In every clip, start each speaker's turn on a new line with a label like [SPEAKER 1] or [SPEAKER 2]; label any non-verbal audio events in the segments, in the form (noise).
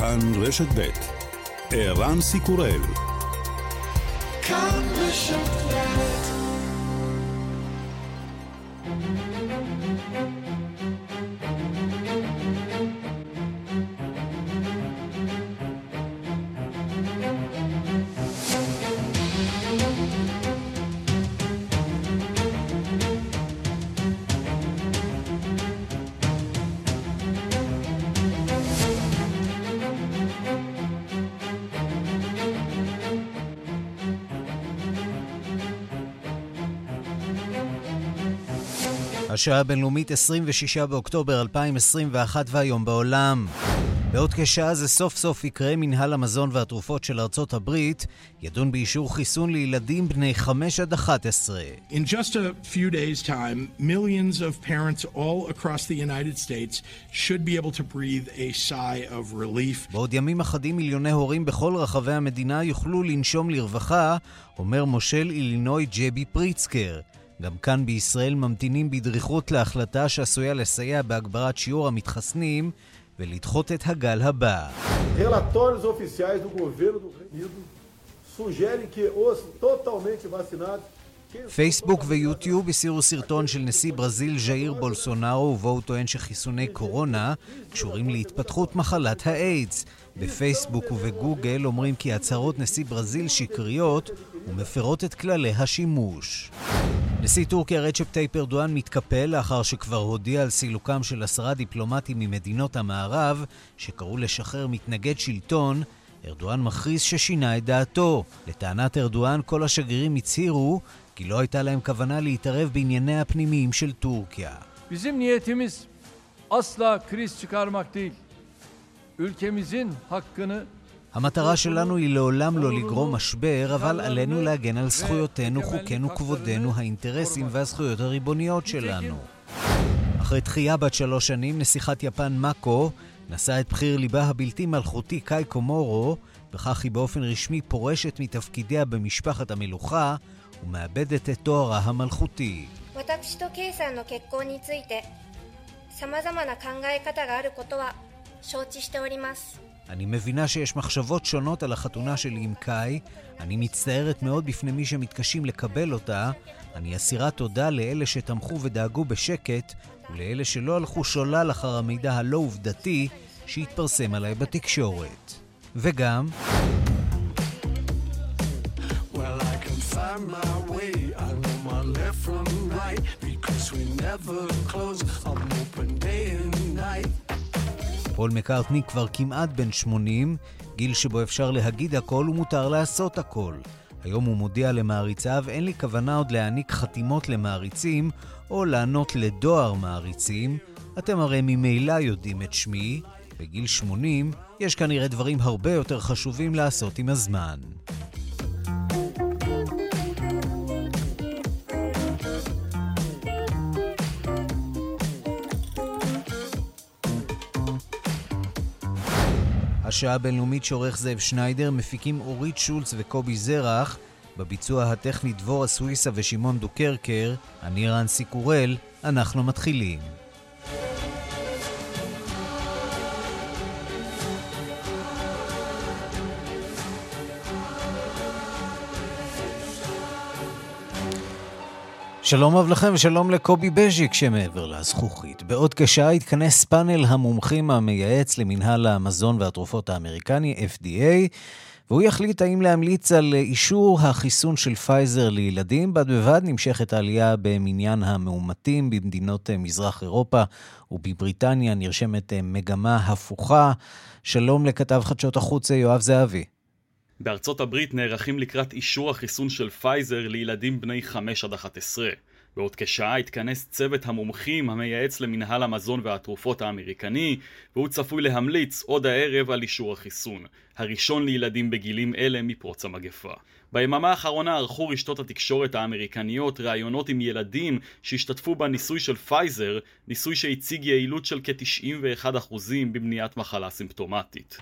[SPEAKER 1] כאן רשת ב' ערן סיקורל. כאן רשת השעה הבינלאומית 26 באוקטובר 2021 והיום בעולם. בעוד כשעה זה סוף סוף יקרה מנהל המזון והתרופות של ארצות הברית, ידון באישור חיסון לילדים בני 5 עד 11. In just a few days time, millions of parents all across the United States should be able to breathe a sigh of relief. בעוד ימים אחדים מיליוני הורים בכל רחבי המדינה יוכלו לנשום לרווחה, אומר מושל אילינוי ג'בי פריצקר. גם כאן בישראל ממתינים בדריכות להחלטה שעשויה לסייע בהגברת שיעור המתחסנים ולדחות את הגל הבא. פייסבוק ויוטיוב הסירו סרטון של נשיא ברזיל ז'איר בולסונארו ובו הוא טוען שחיסוני קורונה קשורים להתפתחות מחלת האיידס. בפייסבוק ובגוגל אומרים כי הצהרות נשיא ברזיל שקריות ומפרות את כללי השימוש. נשיא טורקיה רצ'פ טייפ ארדואן מתקפל לאחר שכבר הודיע על סילוקם של עשרה דיפלומטים ממדינות המערב שקראו לשחרר מתנגד שלטון. ארדואן מכריז ששינה את דעתו. לטענת ארדואן כל השגרירים הצהירו כי לא הייתה להם כוונה להתערב בענייניה הפנימיים של טורקיה. Bizim niyetimiz asla. Ülkemizin hakkını המטרה שלנו היא לעולם לא לגרום משבר, אבל עלינו להגן על זכויותינו, חוקינו, כבודנו, האינטרסים והזכויות הריבוניות שלנו. אחרי דחייה בת שלוש שנים, נסיכת יפן מאקו נשא את בחיר ליבה הבלתי מלכותי קאי קומורו, וכך היא באופן רשמי פורשת מתפקידיה במשפחת המלוכה ומאבדת את תוארה המלכותי. 様々な考え方があることは承知しております。 אני מבינה שיש מחשבות שונות על החתונה שלי עם קאי. אני מצטערת מאוד בפני מי שמתקשים לקבל אותה. אני אסירה תודה לאלה שתמכו ודאגו בשקט, ולאלה שלא הלכו שולל אחר המידע הלא עובדתי שהתפרסם עליי בתקשורת. וגם... פול מקארטני כבר כמעט בן 80, גיל שבו אפשר להגיד הכל ומותר לעשות הכל. היום הוא מודיע למעריציו, אין לי כוונה עוד להעניק חתימות למעריצים, או לענות לדואר מעריצים. אתם הרי ממילא יודעים את שמי. בגיל 80 יש כנראה דברים הרבה יותר חשובים לעשות עם הזמן. השעה הבינלאומית שעורך זאב שניידר, מפיקים אורית שולץ וקובי זרח, בביצוע הטכני דבורה סוויסה ושמעון דוקרקר, אני רנסי קורל, אנחנו מתחילים. שלום רב לכם ושלום לקובי בז'יק שמעבר לזכוכית. בעוד כשעה יתכנס פאנל המומחים המייעץ למינהל המזון והתרופות האמריקני, FDA, והוא יחליט האם להמליץ על אישור החיסון של פייזר לילדים. בד בבד נמשכת העלייה במניין המאומתים במדינות מזרח אירופה ובבריטניה נרשמת מגמה הפוכה. שלום לכתב חדשות החוץ יואב זהבי.
[SPEAKER 2] בארצות הברית נערכים לקראת אישור החיסון של פייזר לילדים בני 5 עד 11. בעוד כשעה יתכנס צוות המומחים המייעץ למנהל המזון והתרופות האמריקני, והוא צפוי להמליץ עוד הערב על אישור החיסון, הראשון לילדים בגילים אלה מפרוץ המגפה. ביממה האחרונה ערכו רשתות התקשורת האמריקניות ראיונות עם ילדים שהשתתפו בניסוי של פייזר, ניסוי שהציג יעילות של כ-91% במניעת מחלה סימפטומטית.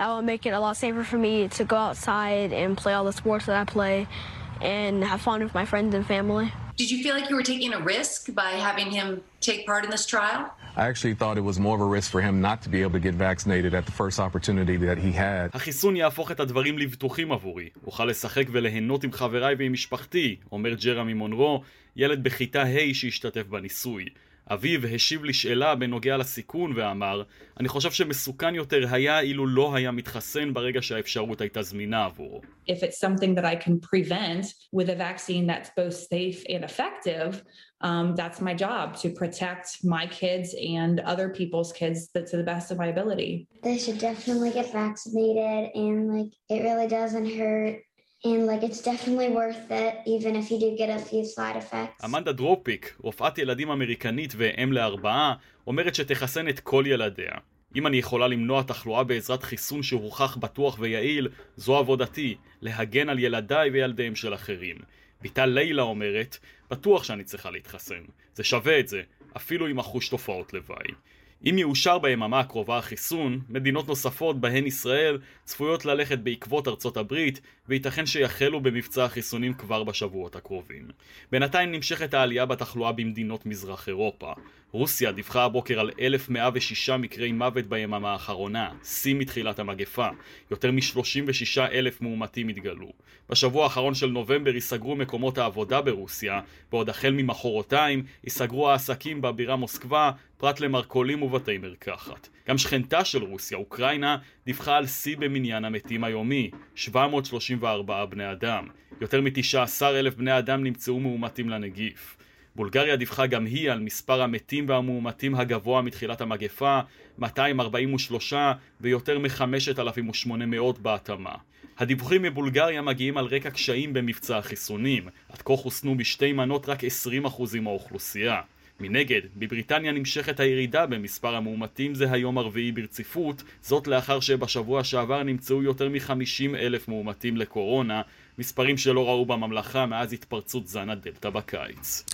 [SPEAKER 2] and have fun with my friends and family. Did you feel like you were taking a risk by having him take part in this trial?
[SPEAKER 3] I actually thought it was more of a risk for him not to be able to get vaccinated at the first opportunity that he had.
[SPEAKER 2] החיסון יהפוך את הדברים לבטוחים עבורי. אוכל לשחק וליהנות עם חבריי ועם משפחתי, אומר ג'רמי מונרו, ילד בכיתה ה' שהשתתף בניסוי. אביו השיב לשאלה בנוגע לסיכון ואמר, אני חושב שמסוכן יותר היה אילו לא היה מתחסן ברגע שהאפשרות הייתה זמינה עבורו.
[SPEAKER 4] If it's something that I can prevent with a vaccine that's both safe and effective, um, that's my job to protect my kids and other people's kids to the best of my ability.
[SPEAKER 5] They should definitely get vaccinated and like it really doesn't hurt And like it's definitely worth it, even if you do get a few side effects.
[SPEAKER 2] אמנדה דרופיק, רופאת ילדים אמריקנית ואם לארבעה, אומרת שתחסן את כל ילדיה. אם אני יכולה למנוע תחלואה בעזרת חיסון שהוכח בטוח ויעיל, זו עבודתי, להגן על ילדיי וילדיהם של אחרים. ביתה לילה אומרת, בטוח שאני צריכה להתחסן. זה שווה את זה, אפילו אם אחוש תופעות לוואי. אם יאושר ביממה הקרובה החיסון, מדינות נוספות, בהן ישראל, צפויות ללכת בעקבות ארצות הברית, וייתכן שיחלו במבצע החיסונים כבר בשבועות הקרובים. בינתיים נמשכת העלייה בתחלואה במדינות מזרח אירופה. רוסיה דיווחה הבוקר על 1,106 מקרי מוות ביממה האחרונה, שיא מתחילת המגפה. יותר מ-36 אלף מאומתים התגלו. בשבוע האחרון של נובמבר ייסגרו מקומות העבודה ברוסיה, בעוד החל ממחרתיים ייסגרו העסקים בבירה מוסקבה, פרט למרכולים ובתי מרקחת. גם שכנתה של רוסיה, אוקראינה, דיווחה על שיא במניין המתים היומי, 734 בני אדם. יותר מ-19 אלף בני אדם נמצאו מאומתים לנגיף. בולגריה דיווחה גם היא על מספר המתים והמאומתים הגבוה מתחילת המגפה, 243 ויותר מ-5,800 בהתאמה. הדיווחים מבולגריה מגיעים על רקע קשיים במבצע החיסונים. עד כה חוסנו בשתי מנות רק 20% מהאוכלוסייה. מנגד, בבריטניה נמשכת הירידה במספר המאומתים זה היום הרביעי ברציפות, זאת לאחר שבשבוע שעבר נמצאו יותר מ-50 אלף מאומתים לקורונה, מספרים שלא ראו בממלכה מאז התפרצות זן הדלתא בקיץ.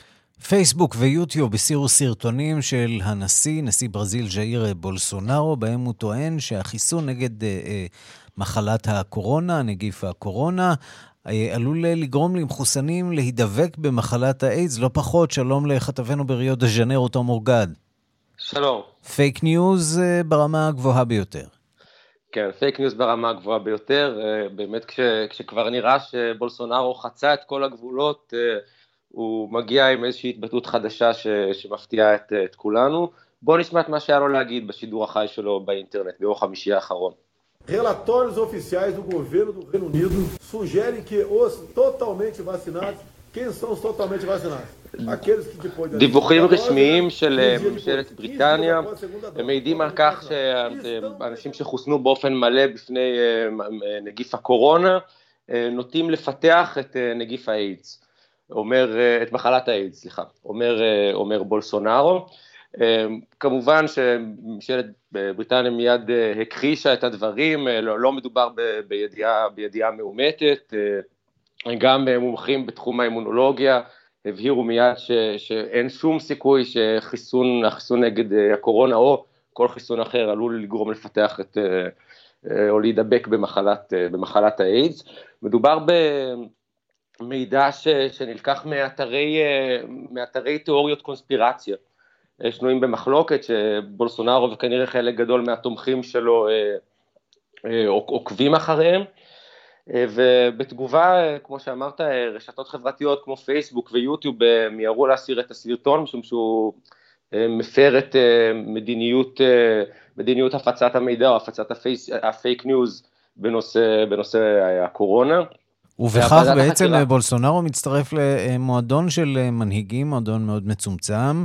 [SPEAKER 1] פייסבוק ויוטיוב הסירו סרטונים של הנשיא, נשיא ברזיל ז'איר בולסונארו, בהם הוא טוען שהחיסון נגד אה, אה, מחלת הקורונה, נגיף הקורונה, אה, עלול לגרום למחוסנים להידבק במחלת האיידס, לא פחות. שלום לכתבנו בריו דה ז'נרו, תום אורגד.
[SPEAKER 6] שלום.
[SPEAKER 1] פייק ניוז אה, ברמה הגבוהה ביותר.
[SPEAKER 6] כן, פייק ניוז ברמה הגבוהה ביותר. אה, באמת כש, כשכבר נראה שבולסונארו חצה את כל הגבולות, הוא מגיע עם איזושהי התבטאות חדשה ש, שמפתיעה את, את כולנו. בואו נשמע את מה שהיה לו להגיד בשידור החי שלו באינטרנט ביום חמישי האחרון.
[SPEAKER 7] Relatórios oficiais do governo do Reino Unido sugerem que os totalmente vacinados, quem são os totalmente vacinados?
[SPEAKER 6] דיווחים רשמיים של ממשלת בריטניה מעידים על כך שאנשים שחוסנו באופן מלא בפני נגיף הקורונה נוטים לפתח את נגיף האיידס, אומר, את מחלת האיידס, סליחה, אומר, אומר בולסונארו. אמ, כמובן שממשלת בריטניה מיד אה, הכחישה את הדברים, אה, לא, לא מדובר בידיעה, בידיעה מאומתת, אה, גם מומחים בתחום האימונולוגיה הבהירו מיד ש, שאין שום סיכוי שחיסון, החיסון נגד הקורונה או כל חיסון אחר עלול לגרום לפתח את, או להידבק במחלת, במחלת האיידס. מדובר במידע ש, שנלקח מאתרי, מאתרי תיאוריות קונספירציה. שנויים במחלוקת, שבולסונארו וכנראה חלק גדול מהתומכים שלו אה, אה, עוקבים אחריהם. אה, ובתגובה, כמו שאמרת, רשתות חברתיות כמו פייסבוק ויוטיוב מיהרו להסיר את הסרטון, משום שהוא מפר את מדיניות, מדיניות הפצת המידע או הפצת הפייק ניוז בנושא, בנושא הקורונה.
[SPEAKER 1] ובכך בעצם החקירה... בולסונארו מצטרף למועדון של מנהיגים, מועדון מאוד מצומצם,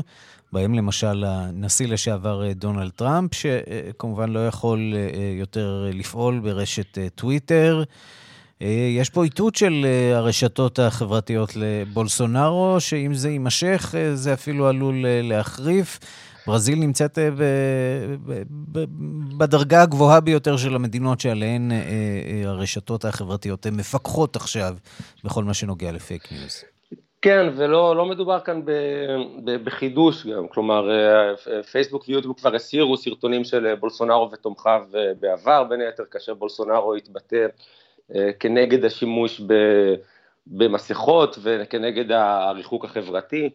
[SPEAKER 1] בהם למשל הנשיא לשעבר אה, דונלד טראמפ, שכמובן לא יכול אה, יותר לפעול ברשת אה, טוויטר. יש פה איתות של הרשתות החברתיות לבולסונארו, שאם זה יימשך, זה אפילו עלול להחריף. ברזיל נמצאת בדרגה הגבוהה ביותר של המדינות שעליהן הרשתות החברתיות מפקחות עכשיו בכל מה שנוגע לפייק ניוז.
[SPEAKER 6] כן, ולא לא מדובר כאן ב, ב, בחידוש גם, כלומר אה, פייסבוק ויוטיוב כבר הסירו סרטונים של בולסונארו ותומכיו אה, בעבר, בין היתר כאשר בולסונארו התבטא אה, כנגד השימוש במסכות וכנגד הריחוק החברתי.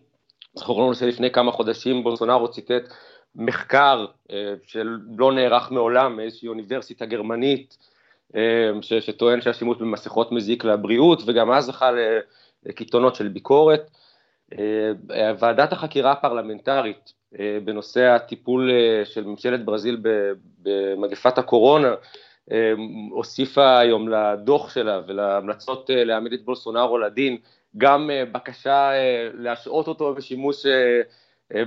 [SPEAKER 6] זכור שלפני כמה חודשים בולסונארו ציטט מחקר שלא נערך מעולם מאיזושהי אוניברסיטה גרמנית, שטוען שהשימוש במסכות מזיק לבריאות, וגם אז זכה לקיתונות של ביקורת. ועדת החקירה הפרלמנטרית בנושא הטיפול של ממשלת ברזיל במגפת הקורונה, הוסיפה היום לדוח שלה ולהמלצות להעמיד את בולסונארו לדין גם בקשה להשעות אותו בשימוש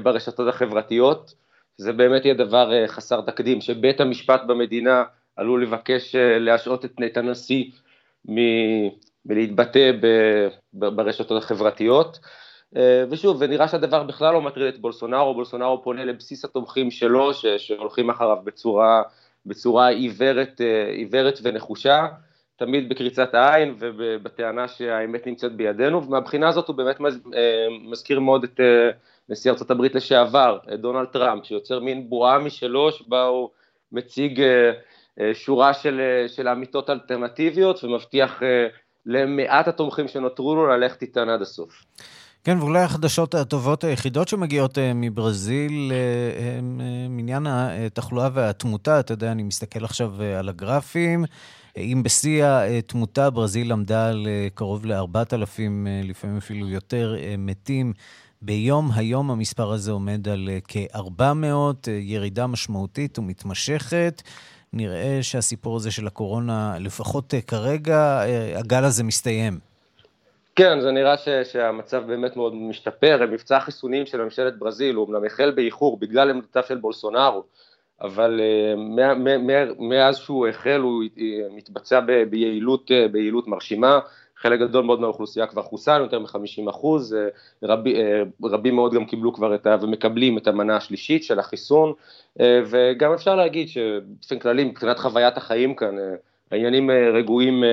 [SPEAKER 6] ברשתות החברתיות. זה באמת יהיה דבר חסר תקדים, שבית המשפט במדינה עלול לבקש להשעות את נתן הנשיא מלהתבטא ברשתות החברתיות. ושוב, ונראה שהדבר בכלל לא מטריד את בולסונארו, בולסונארו פונה לבסיס התומכים שלו, שהולכים אחריו בצורה, בצורה עיוורת, עיוורת ונחושה, תמיד בקריצת העין ובטענה שהאמת נמצאת בידינו, ומהבחינה הזאת הוא באמת מזכיר מאוד את נשיא ארצות הברית לשעבר, דונלד טראמפ, שיוצר מין בועה משלו, שבה הוא מציג שורה של, של אמיתות אלטרנטיביות ומבטיח למעט התומכים שנותרו לו ללכת איתן עד הסוף.
[SPEAKER 1] כן, ואולי החדשות הטובות היחידות שמגיעות מברזיל הן מניין התחלואה והתמותה. אתה יודע, אני מסתכל עכשיו על הגרפים. אם בשיא התמותה ברזיל עמדה על קרוב ל-4,000, לפעמים אפילו יותר, מתים ביום, היום המספר הזה עומד על כ-400, ירידה משמעותית ומתמשכת. נראה שהסיפור הזה של הקורונה, לפחות כרגע, הגל הזה מסתיים.
[SPEAKER 6] כן, זה נראה ש, שהמצב באמת מאוד משתפר, מבצע החיסונים של ממשלת ברזיל הוא אמנם החל באיחור בגלל עמדותיו של בולסונארו, אבל uh, מאז שהוא החל הוא מתבצע ב, ביעילות, uh, ביעילות מרשימה, חלק גדול מאוד מהאוכלוסייה כבר חוסן, יותר מ-50 אחוז, uh, רבים מאוד גם קיבלו כבר את ה... ומקבלים את המנה השלישית של החיסון, וגם אפשר להגיד שבאופן כללי מבחינת חוויית החיים כאן, העניינים רגועים,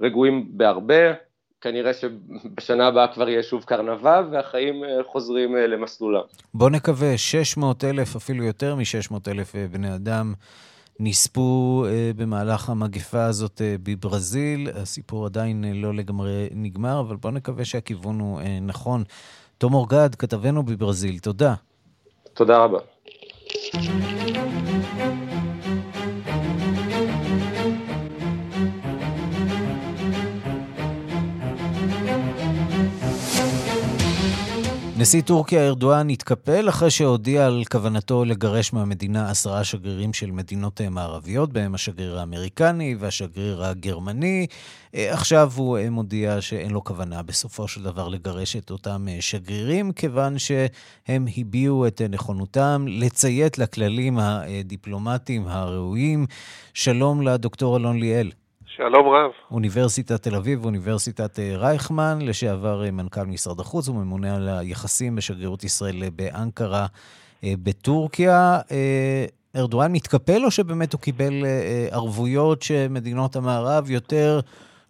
[SPEAKER 6] רגועים בהרבה, כנראה שבשנה הבאה כבר יהיה שוב קרנבל, והחיים חוזרים למסלולם.
[SPEAKER 1] בוא נקווה, 600 אלף, אפילו יותר מ-600 אלף בני אדם נספו במהלך המגפה הזאת בברזיל. הסיפור עדיין לא לגמרי נגמר, אבל בוא נקווה שהכיוון הוא נכון. תום אורגד, כתבנו בברזיל, תודה.
[SPEAKER 6] תודה רבה.
[SPEAKER 1] נשיא טורקיה ארדואן התקפל אחרי שהודיע על כוונתו לגרש מהמדינה עשרה שגרירים של מדינות מערביות, בהם השגריר האמריקני והשגריר הגרמני. עכשיו הוא מודיע שאין לו כוונה בסופו של דבר לגרש את אותם שגרירים, כיוון שהם הביעו את נכונותם לציית לכללים הדיפלומטיים הראויים. שלום לדוקטור אלון ליאל.
[SPEAKER 8] שלום רב.
[SPEAKER 1] אוניברסיטת תל אביב ואוניברסיטת רייכמן, לשעבר מנכ"ל משרד החוץ וממונה על היחסים בשגרירות ישראל באנקרה בטורקיה. ארדואן מתקפל או שבאמת הוא קיבל ערבויות שמדינות המערב יותר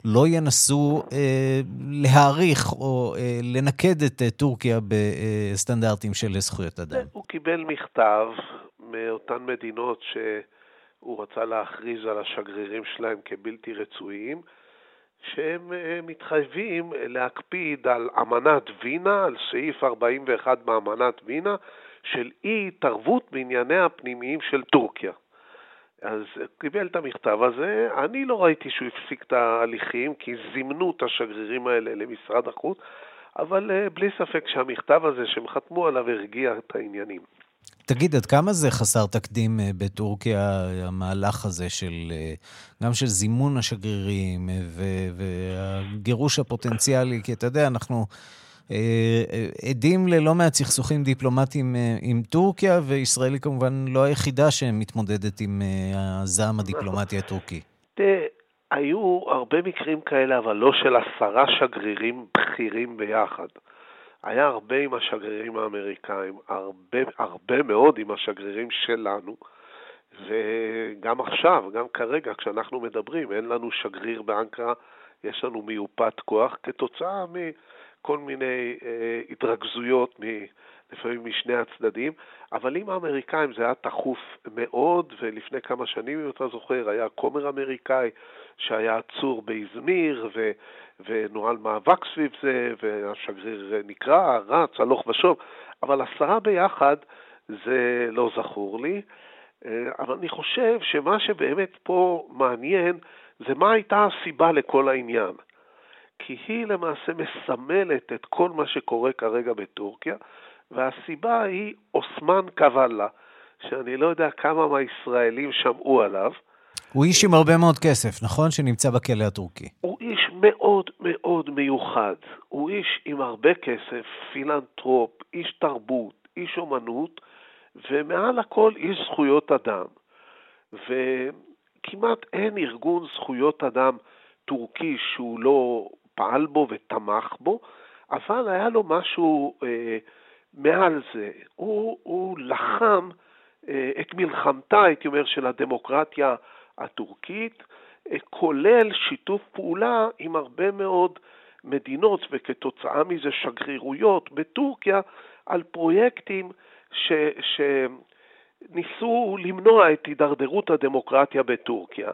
[SPEAKER 1] לא ינסו להעריך או לנקד את טורקיה בסטנדרטים של זכויות אדם?
[SPEAKER 8] הוא קיבל מכתב מאותן מדינות ש... הוא רצה להכריז על השגרירים שלהם כבלתי רצויים, שהם מתחייבים להקפיד על אמנת וינה, על סעיף 41 באמנת וינה, של אי התערבות בענייניה הפנימיים של טורקיה. אז קיבל את המכתב הזה, אני לא ראיתי שהוא הפסיק את ההליכים, כי זימנו את השגרירים האלה למשרד החוץ, אבל בלי ספק שהמכתב הזה שהם חתמו עליו הרגיע את העניינים.
[SPEAKER 1] תגיד, עד כמה זה חסר תקדים בטורקיה, המהלך הזה של, גם של זימון השגרירים והגירוש הפוטנציאלי? כי אתה יודע, אנחנו עדים ללא מעט סכסוכים דיפלומטיים עם טורקיה, וישראל היא כמובן לא היחידה שמתמודדת עם הזעם הדיפלומטי הטורקי.
[SPEAKER 8] היו הרבה מקרים כאלה, אבל לא של עשרה שגרירים בכירים ביחד. היה הרבה עם השגרירים האמריקאים, הרבה, הרבה מאוד עם השגרירים שלנו, וגם עכשיו, גם כרגע, כשאנחנו מדברים, אין לנו שגריר באנקרה, יש לנו מיופת כוח, כתוצאה מכל מיני אה, התרכזויות, מ, לפעמים משני הצדדים, אבל עם האמריקאים זה היה תכוף מאוד, ולפני כמה שנים, אם אתה זוכר, היה כומר אמריקאי שהיה עצור באזמיר, ו... ונוהל מאבק סביב זה, והשגריר נקרא, רץ, הלוך ושוב, אבל עשרה ביחד זה לא זכור לי. אבל אני חושב שמה שבאמת פה מעניין זה מה הייתה הסיבה לכל העניין. כי היא למעשה מסמלת את כל מה שקורה כרגע בטורקיה, והסיבה היא אוסמן קוואלה, שאני לא יודע כמה מהישראלים שמעו עליו.
[SPEAKER 1] הוא איש עם הרבה מאוד כסף, נכון? שנמצא בכלא הטורקי.
[SPEAKER 8] הוא איש מאוד מאוד מיוחד. הוא איש עם הרבה כסף, פילנטרופ, איש תרבות, איש אומנות, ומעל הכל איש זכויות אדם. וכמעט אין ארגון זכויות אדם טורקי שהוא לא פעל בו ותמך בו, אבל היה לו משהו אה, מעל זה. הוא, הוא לחם אה, את מלחמתה, הייתי אומר, של הדמוקרטיה הטורקית, אה, כולל שיתוף פעולה עם הרבה מאוד מדינות, וכתוצאה מזה שגרירויות בטורקיה, על פרויקטים ש, שניסו למנוע את הידרדרות הדמוקרטיה בטורקיה.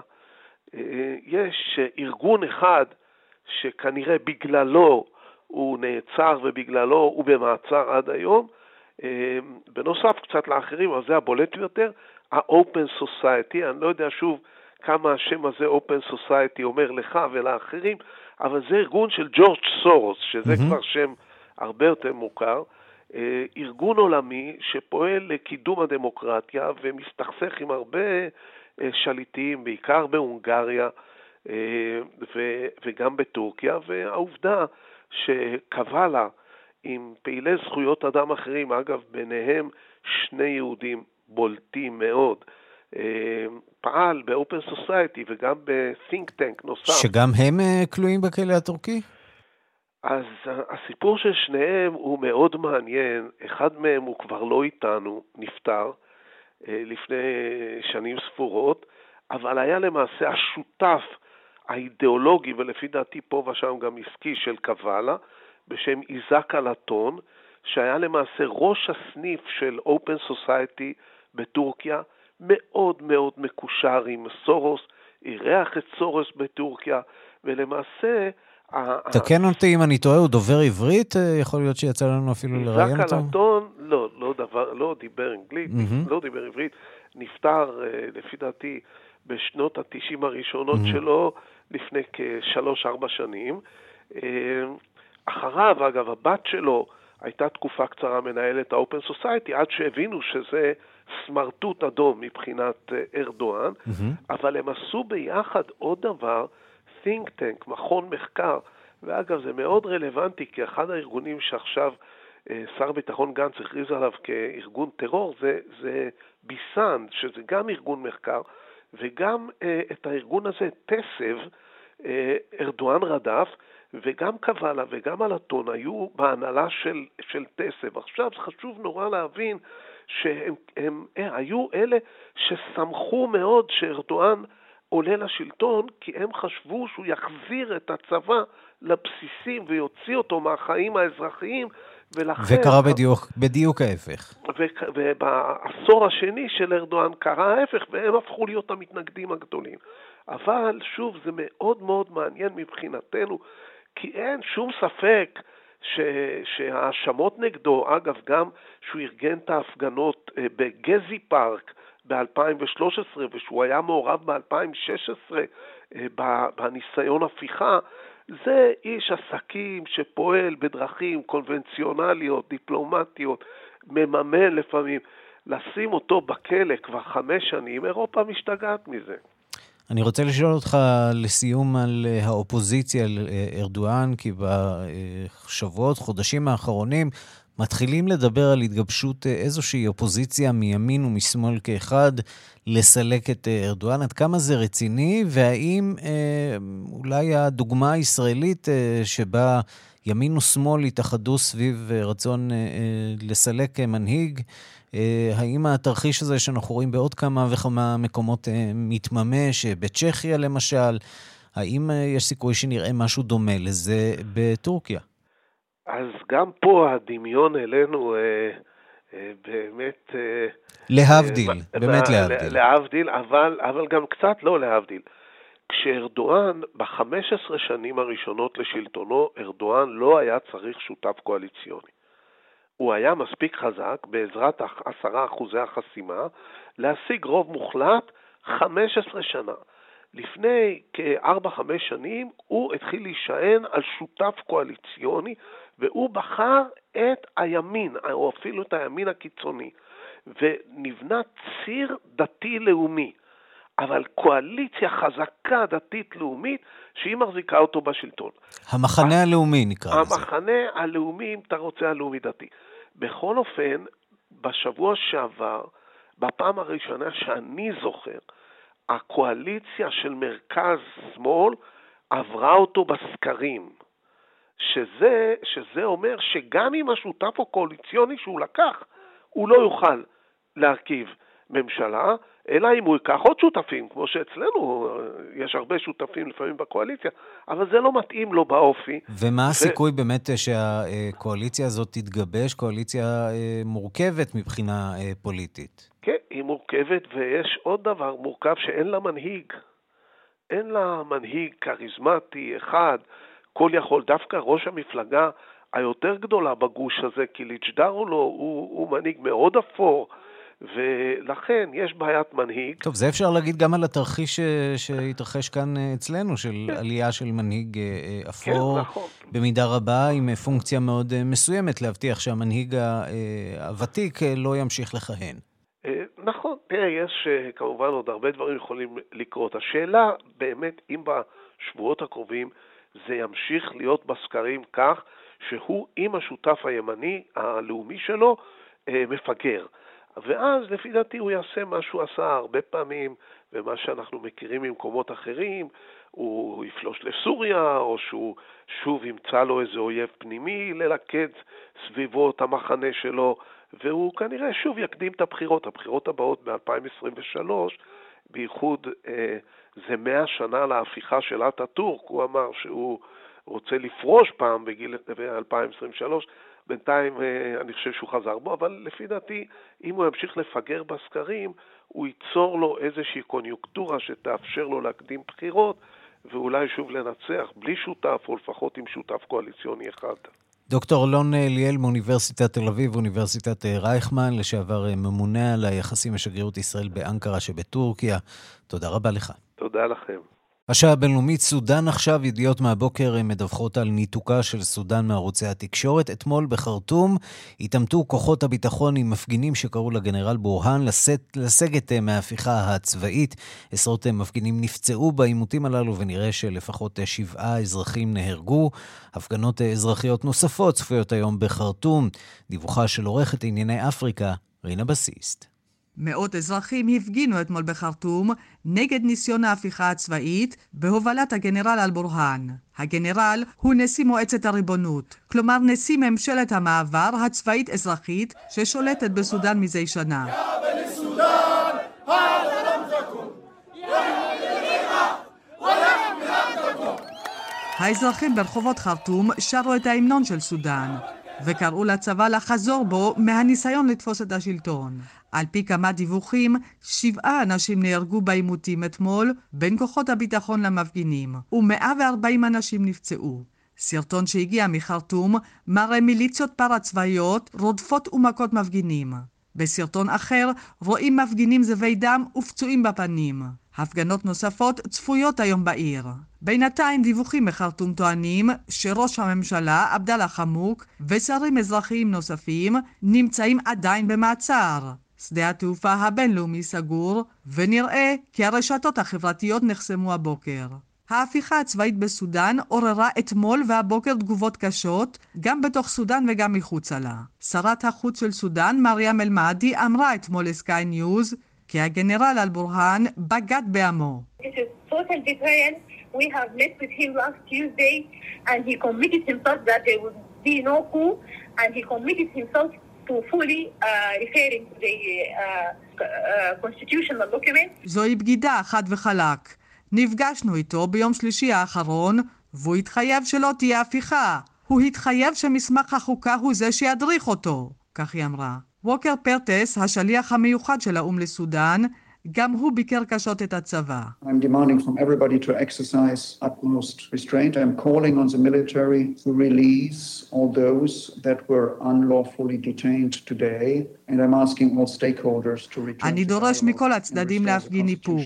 [SPEAKER 8] אה, יש ארגון אחד שכנראה בגללו הוא נעצר ובגללו הוא במעצר עד היום, אה, בנוסף קצת לאחרים, אבל זה הבולט ביותר, ה-Open Society, אני לא יודע שוב כמה השם הזה Open Society אומר לך ולאחרים, אבל זה ארגון של ג'ורג' סורוס, שזה mm-hmm. כבר שם הרבה יותר מוכר, אה, ארגון עולמי שפועל לקידום הדמוקרטיה ומסתכסך עם הרבה אה, שליטים, בעיקר בהונגריה וגם בטורקיה, והעובדה שקבלה עם פעילי זכויות אדם אחרים, אגב, ביניהם שני יהודים בולטים מאוד, אה, פעל באופן סוסייטי וגם ב-think tank נוסף.
[SPEAKER 1] שגם הם אה, כלואים בכלא הטורקי?
[SPEAKER 8] אז הסיפור של שניהם הוא מאוד מעניין. אחד מהם הוא כבר לא איתנו, נפטר אה, לפני שנים ספורות, אבל היה למעשה השותף האידיאולוגי, ולפי דעתי פה ושם גם עסקי, של קבלה, בשם איזק אלטון, שהיה למעשה ראש הסניף של Open Society בטורקיה, מאוד מאוד מקושר עם סורוס, אירח את סורוס בטורקיה, ולמעשה...
[SPEAKER 1] תקן אותי אם אני טועה, הוא דובר עברית? יכול להיות שיצא לנו אפילו לראיין אותו?
[SPEAKER 8] איזק אלטון, לא, לא, דבר, לא דיבר אנגלית, mm-hmm. לא דיבר עברית, נפטר, אה, לפי דעתי, בשנות ה-90 הראשונות mm-hmm. שלו, לפני כשלוש-ארבע שנים. אה, אחריו, אגב, הבת שלו הייתה תקופה קצרה מנהלת ה-Open Society, עד שהבינו שזה סמרטוט אדום מבחינת אה, ארדואן, mm-hmm. אבל הם עשו ביחד עוד דבר, think tank, מכון מחקר, ואגב, זה מאוד רלוונטי, כי אחד הארגונים שעכשיו אה, שר הביטחון גנץ הכריז עליו כארגון טרור, זה, זה ביסן, שזה גם ארגון מחקר, וגם אה, את הארגון הזה, טסב, אה, ארדואן רדף, וגם קבלה וגם אלטון היו בהנהלה של, של טסב. עכשיו חשוב נורא להבין שהם הם, הם, היו אלה ששמחו מאוד שארדואן עולה לשלטון, כי הם חשבו שהוא יחזיר את הצבא לבסיסים ויוציא אותו מהחיים האזרחיים,
[SPEAKER 1] ולכן... וקרה בדיוק, בדיוק ההפך.
[SPEAKER 8] ובעשור השני של ארדואן קרה ההפך, והם הפכו להיות המתנגדים הגדולים. אבל שוב, זה מאוד מאוד מעניין מבחינתנו, כי אין שום ספק ש, שההאשמות נגדו, אגב, גם שהוא ארגן את ההפגנות אה, בגזי פארק ב-2013 ושהוא היה מעורב ב-2016 אה, בניסיון הפיכה, זה איש עסקים שפועל בדרכים קונבנציונליות, דיפלומטיות, מממן לפעמים. לשים אותו בכלא כבר חמש שנים, אירופה משתגעת מזה.
[SPEAKER 1] אני רוצה לשאול אותך לסיום על אה, האופוזיציה לארדואן, כי בשבועות, חודשים האחרונים, מתחילים לדבר על התגבשות אה, איזושהי אופוזיציה מימין ומשמאל כאחד לסלק את אה, ארדואן. עד כמה זה רציני, והאם אה, אולי הדוגמה הישראלית אה, שבה ימין ושמאל התאחדו סביב רצון אה, לסלק מנהיג, אה, האם התרחיש הזה שאנחנו רואים בעוד כמה וכמה מקומות אה, מתממש, בצ'כיה למשל, האם אה, יש סיכוי שנראה משהו דומה לזה בטורקיה?
[SPEAKER 8] אז גם פה הדמיון אלינו אה, אה, באמת... אה,
[SPEAKER 1] להבדיל, אה, באמת להבדיל.
[SPEAKER 8] להבדיל, אבל, אבל גם קצת לא להבדיל. כשארדואן, ב-15 שנים הראשונות לשלטונו, ארדואן לא היה צריך שותף קואליציוני. הוא היה מספיק חזק בעזרת עשרה אחוזי החסימה להשיג רוב מוחלט 15 שנה. לפני כארבע-חמש שנים הוא התחיל להישען על שותף קואליציוני והוא בחר את הימין, או אפילו את הימין הקיצוני, ונבנה ציר דתי-לאומי. אבל קואליציה חזקה דתית-לאומית שהיא מחזיקה אותו בשלטון.
[SPEAKER 1] המחנה הלאומי נקרא
[SPEAKER 8] לזה. המחנה הלאומי, אם אתה רוצה, הלאומי-דתי. בכל אופן, בשבוע שעבר, בפעם הראשונה שאני זוכר, הקואליציה של מרכז-שמאל עברה אותו בסקרים. שזה, שזה אומר שגם אם השותף הקואליציוני שהוא לקח, הוא לא יוכל להרכיב ממשלה, אלא אם הוא ייקח עוד שותפים, כמו שאצלנו יש הרבה שותפים לפעמים בקואליציה, אבל זה לא מתאים לו באופי.
[SPEAKER 1] ומה ו... הסיכוי באמת שהקואליציה הזאת תתגבש, קואליציה אה, מורכבת מבחינה אה, פוליטית?
[SPEAKER 8] כן, היא מורכבת, ויש עוד דבר מורכב שאין לה מנהיג. אין לה מנהיג כריזמטי אחד, כל יכול. דווקא ראש המפלגה היותר גדולה בגוש הזה, קיליץ' דרולו, הוא, הוא מנהיג מאוד אפור. ולכן יש בעיית מנהיג.
[SPEAKER 1] טוב, זה אפשר להגיד גם על התרחיש שהתרחש כאן אה, אצלנו, של כן. עלייה של מנהיג אה, אה, אפור, כן, נכון. במידה רבה, עם פונקציה מאוד מסוימת, להבטיח שהמנהיג הוותיק לא ימשיך לכהן.
[SPEAKER 8] נכון, תראה, יש כמובן עוד הרבה דברים יכולים לקרות. השאלה באמת, אם בשבועות הקרובים זה ימשיך להיות בסקרים כך שהוא עם השותף הימני הלאומי שלו מפגר. ואז לפי דעתי הוא יעשה מה שהוא עשה הרבה פעמים, ומה שאנחנו מכירים ממקומות אחרים, הוא יפלוש לסוריה, או שהוא שוב ימצא לו איזה אויב פנימי ללכד סביבו את המחנה שלו, והוא כנראה שוב יקדים את הבחירות. הבחירות הבאות ב-2023, בייחוד אה, זה מאה שנה להפיכה של אטאטורק, הוא אמר שהוא רוצה לפרוש פעם בגיל 2023, בינתיים אה, אני חושב שהוא חזר בו, אבל לפי דעתי, אם הוא ימשיך לפגר בסקרים, הוא ייצור לו איזושהי קוניונקטורה שתאפשר לו להקדים בחירות, ואולי שוב לנצח בלי שותף, או לפחות עם שותף קואליציוני אחד.
[SPEAKER 1] דוקטור אלון ליאל מאוניברסיטת תל אביב, אוניברסיטת אה, רייכמן, לשעבר אה, ממונה על היחסים לשגרירות ישראל באנקרה שבטורקיה. תודה רבה לך.
[SPEAKER 8] תודה לכם.
[SPEAKER 1] השעה הבינלאומית, סודאן עכשיו, ידיעות מהבוקר מדווחות על ניתוקה של סודאן מערוצי התקשורת. אתמול בחרטום התעמתו כוחות הביטחון עם מפגינים שקראו לגנרל בורהאן לשאת, לסגת אה, מההפיכה הצבאית. עשרות אה, מפגינים נפצעו בעימותים הללו ונראה שלפחות אה, שבעה אזרחים נהרגו. הפגנות אזרחיות נוספות צפויות היום בחרטום. דיווחה של עורכת ענייני אפריקה, רינה בסיסט.
[SPEAKER 9] מאות אזרחים הפגינו אתמול בחרטום נגד ניסיון ההפיכה הצבאית בהובלת הגנרל אל-בורהאן. הגנרל הוא נשיא מועצת הריבונות, כלומר נשיא ממשלת המעבר הצבאית-אזרחית ששולטת בסודאן מזה שנה. האזרחים ברחובות חרטום שרו את ההמנון של סודאן. וקראו לצבא לחזור בו מהניסיון לתפוס את השלטון. על פי כמה דיווחים, שבעה אנשים נהרגו בעימותים אתמול בין כוחות הביטחון למפגינים, ו-140 אנשים נפצעו. סרטון שהגיע מחרטום מראה מיליציות פרצבאיות רודפות ומכות מפגינים. בסרטון אחר רואים מפגינים זבי דם ופצועים בפנים. הפגנות נוספות צפויות היום בעיר. בינתיים דיווחים מחרטום טוענים שראש הממשלה עבדאללה חמדוק ושרים אזרחיים נוספים נמצאים עדיין במעצר. שדה התעופה הבינלאומי סגור, ונראה כי הרשתות החברתיות נחסמו הבוקר. ההפיכה הצבאית בסודאן עוררה אתמול והבוקר תגובות קשות, גם בתוך סודאן וגם מחוצה לה. שרת החוץ של סודאן, מרים אל-מהדי, אמרה אתמול לסקיי ניוז כי הגנרל אל-בורהאן בגד בעמו. Uh, uh, uh. זוהי בגידה חד וחלק. נפגשנו איתו ביום שלישי האחרון והוא התחייב שלא תהיה הפיכה. הוא התחייב שמסמך החוקה הוא זה שידריך אותו, כך היא אמרה. ווקר פרטס, השליח המיוחד של האו"ם לסודאן, גם הוא ביקר קשות את הצבא. אני דורש מכל הצדדים להפגין איפוק.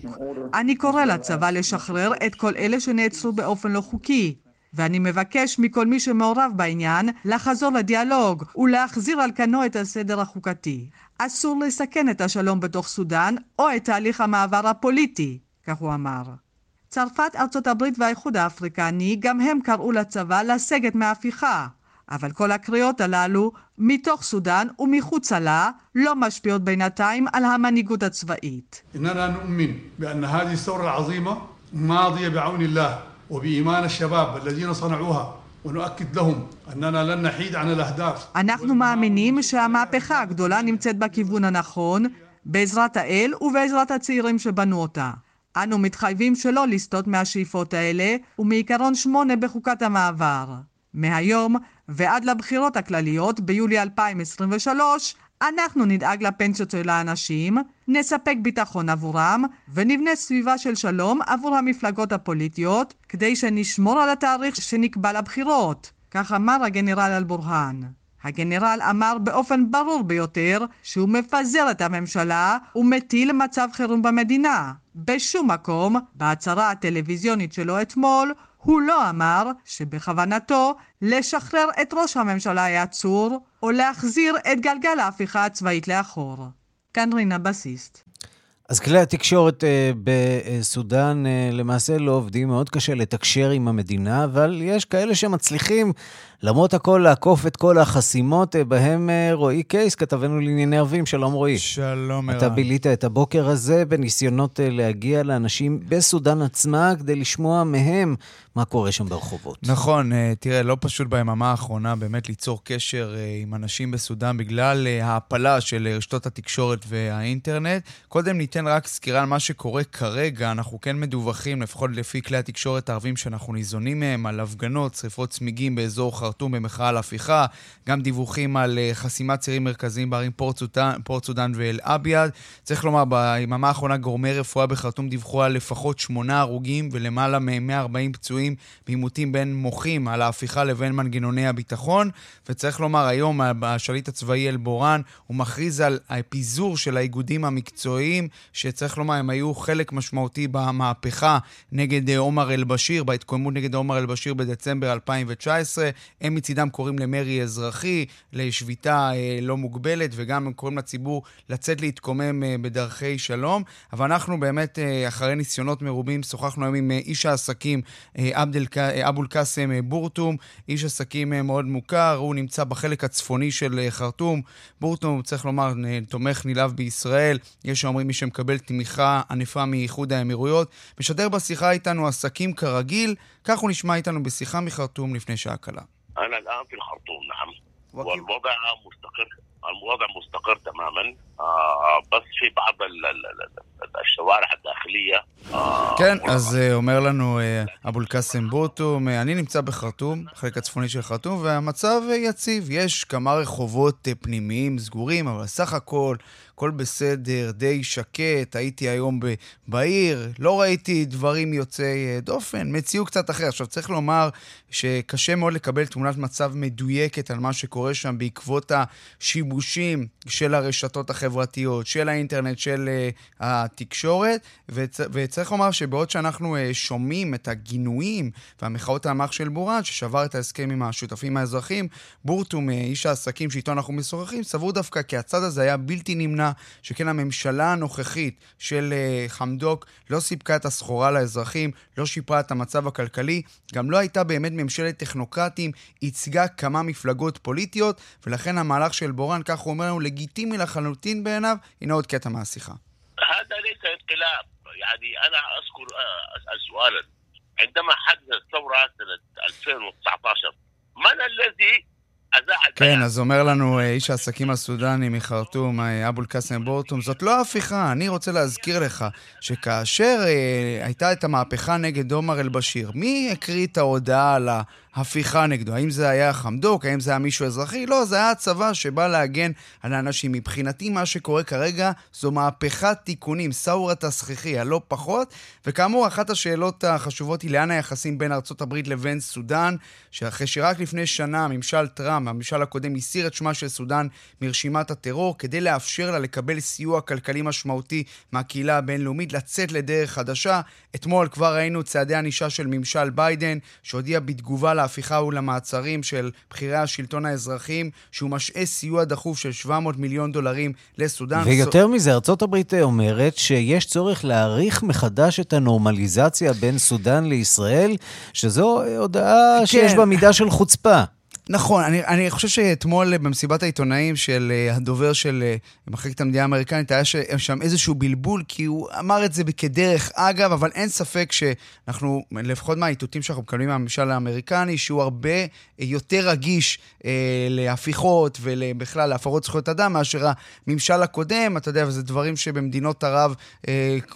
[SPEAKER 9] אני קורא לצבא לשחרר את כל אלה שנעצרו באופן לא חוקי, ואני מבקש מכל מי שמעורב בעניין לחזור לדיאלוג ולהחזיר על כנו את הסדר החוקתי. אסור לסכן את השלום בתוך סודאן או את תהליך המעבר הפוליטי, כך הוא אמר. צרפת, ארצות הברית והאיחוד האפריקני גם הם קראו לצבא לסגת מההפיכה. אבל כל הקריאות הללו, מתוך סודאן ומחוצה לה, לא משפיעות בינתיים על המנהיגות הצבאית.
[SPEAKER 10] באן هذه الثورة العظيمة ماضية بعون الله وبإيمان الشباب الذين صنعوها ونؤكد لهم أننا لن نحيد عن الأهداف.
[SPEAKER 9] אנחנו מאמינים שהמהפכה הגדולה נמצאת בכיוון הנכון, בעזרת האל ובעזרת הצעירים שבנו אותה. אנו מתחייבים שלא לסטות מהשאיפות האלה ומעיקרון שמונה בחוקת המעבר. מהיום ועד לבחירות הכלליות ביולי 2023, אנחנו נדאג לפנסיות של האנשים, נספק ביטחון עבורם, ונבנה סביבה של שלום עבור המפלגות הפוליטיות, כדי שנשמור על התאריך שנקבע לבחירות. כך אמר הגנרל אל-בורהאן. הגנרל אמר באופן ברור ביותר שהוא מפזר את הממשלה ומטיל מצב חירום במדינה. בשום מקום, בהצהרה הטלוויזיונית שלו אתמול, הוא לא אמר שבכוונתו לשחרר את ראש הממשלה העצור או להחזיר את גלגל ההפיכה הצבאית לאחור. כאן רינה בסיסט.
[SPEAKER 1] אז כלי התקשורת אה, בסודאן אה, למעשה לא עובדים, מאוד קשה לתקשר עם המדינה, אבל יש כאלה שמצליחים למרות הכל לעקוף את כל החסימות, אה, בהם אה, רועי קייס, כתבנו לענייני ערבים. שלום רועי.
[SPEAKER 11] שלום ערן.
[SPEAKER 1] אתה בילית את הבוקר הזה בניסיונות אה, להגיע לאנשים בסודאן עצמה כדי לשמוע מהם מה קורה שם ברחובות.
[SPEAKER 11] נכון, תראה, לא פשוט ביממה האחרונה באמת ליצור קשר עם אנשים בסודאן בגלל ההעפלה של רשתות התקשורת והאינטרנט. קודם ניתן רק סקירה על מה שקורה כרגע. אנחנו כן מדווחים, לפחות לפי כלי התקשורת הערבים שאנחנו ניזונים מהם, על הפגנות, שריפות צמיגים באזור חרטום. חרטום במחאה על הפיכה, גם דיווחים על אה, חסימת צירים מרכזיים בערים פורט סודן, פורט סודן ואל-אביאד. צריך לומר, ביממה האחרונה גורמי רפואה בחרטום דיווחו על לפחות שמונה הרוגים ולמעלה מ-140 פצועים בעימותים בין מוחים על ההפיכה לבין מנגנוני הביטחון. וצריך לומר, היום השליט הצבאי אל-בורן, הוא מכריז על הפיזור של האיגודים המקצועיים, שצריך לומר, הם היו חלק משמעותי במהפכה נגד אה, עומר אל-בשיר, בהתקוממות נגד עומר אל-בשיר בדצמבר 2019. הם מצידם קוראים למרי אזרחי, לשביתה אה, לא מוגבלת, וגם הם קוראים לציבור לצאת להתקומם אה, בדרכי שלום. אבל אנחנו באמת, אה, אחרי ניסיונות מרובים, שוחחנו היום עם איש העסקים אבו אל-קאסם אה, בורטום, איש עסקים מאוד מוכר, הוא נמצא בחלק הצפוני של חרטום. בורטום, צריך לומר, תומך נלהב בישראל. יש שאומרים מי שמקבל תמיכה ענפה מאיחוד האמירויות. משדר בשיחה איתנו עסקים כרגיל, כך הוא נשמע איתנו בשיחה מחרטום לפני שעה קלה.
[SPEAKER 12] أنا الآن في الخرطوم نعم والوضع مستقر الوضع مستقر تماما آه بس في بعض الشوارع الداخلية
[SPEAKER 11] آه כן, אז uh, אומר לנו uh, אבו אל-קאסם בוטום, uh, אני נמצא בחרטום, החלק הצפוני של חרטום, והמצב uh, יציב. יש כמה רחובות uh, פנימיים סגורים, אבל סך הכל הכל בסדר, די שקט, הייתי היום ב- בעיר, לא ראיתי דברים יוצאי אה, דופן, מציאו קצת אחר. עכשיו, צריך לומר שקשה מאוד לקבל תמונת מצב מדויקת על מה שקורה שם בעקבות השיבושים של הרשתות החברתיות, של האינטרנט, של uh, התקשורת, וצ- וצריך לומר שבעוד שאנחנו uh, שומעים את הגינויים והמחאות העמך של בורן, ששבר את ההסכם עם השותפים האזרחים, בורטום, איש העסקים שאיתו אנחנו משוחחים, סבור דווקא כי הצד הזה היה בלתי נמנע. שכן הממשלה הנוכחית של uh, חמדוק לא סיפקה את הסחורה לאזרחים, לא שיפרה את המצב הכלכלי, גם לא הייתה באמת ממשלת טכנוקרטים, ייצגה כמה מפלגות פוליטיות, ולכן המהלך של בורן, כך הוא אומר לנו, לגיטימי לחלוטין בעיניו. הנה עוד קטע מהשיחה.
[SPEAKER 12] عندما حدثت الثورة سنة 2019 من الذي
[SPEAKER 11] כן, אז אומר לנו אה, איש העסקים הסודני מחרטום, אה, אבו אל-קאסם בורטום, זאת לא הפיכה. אני רוצה להזכיר לך שכאשר אה, הייתה את המהפכה נגד עומר אל-בשיר, מי הקריא את ההודעה על הפיכה נגדו. האם זה היה חמדוק? האם זה היה מישהו אזרחי? לא, זה היה הצבא שבא להגן על האנשים. מבחינתי, מה שקורה כרגע זו מהפכת תיקונים, סאורת הסככי, הלא פחות. וכאמור, אחת השאלות החשובות היא לאן היחסים בין ארצות הברית לבין סודאן, שאחרי שרק לפני שנה הממשל טראמפ, הממשל הקודם, הסיר את שמה של סודאן מרשימת הטרור, כדי לאפשר לה לקבל סיוע כלכלי משמעותי מהקהילה הבינלאומית, לצאת לדרך חדשה. אתמול כבר ראינו צעדי ענישה של ממשל ביידן, שהודיע בתגובה להפיכה ולמעצרים של בכירי השלטון האזרחיים, שהוא משעה סיוע דחוף של 700 מיליון דולרים לסודאן.
[SPEAKER 1] ויותר מזה, ארצות הברית אומרת שיש צורך להעריך מחדש את הנורמליזציה בין סודאן לישראל, שזו הודעה כן. שיש בה מידה של חוצפה.
[SPEAKER 11] נכון, אני, אני חושב שאתמול במסיבת העיתונאים של uh, הדובר של uh, מחלקת המדינה האמריקנית, היה שם איזשהו בלבול, כי הוא אמר את זה כדרך אגב, אבל אין ספק שאנחנו, לפחות מהאיתותים שאנחנו מקבלים מהממשל האמריקני, שהוא הרבה יותר רגיש uh, להפיכות ובכלל להפרות זכויות אדם מאשר הממשל הקודם, אתה יודע, וזה דברים שבמדינות ערב uh,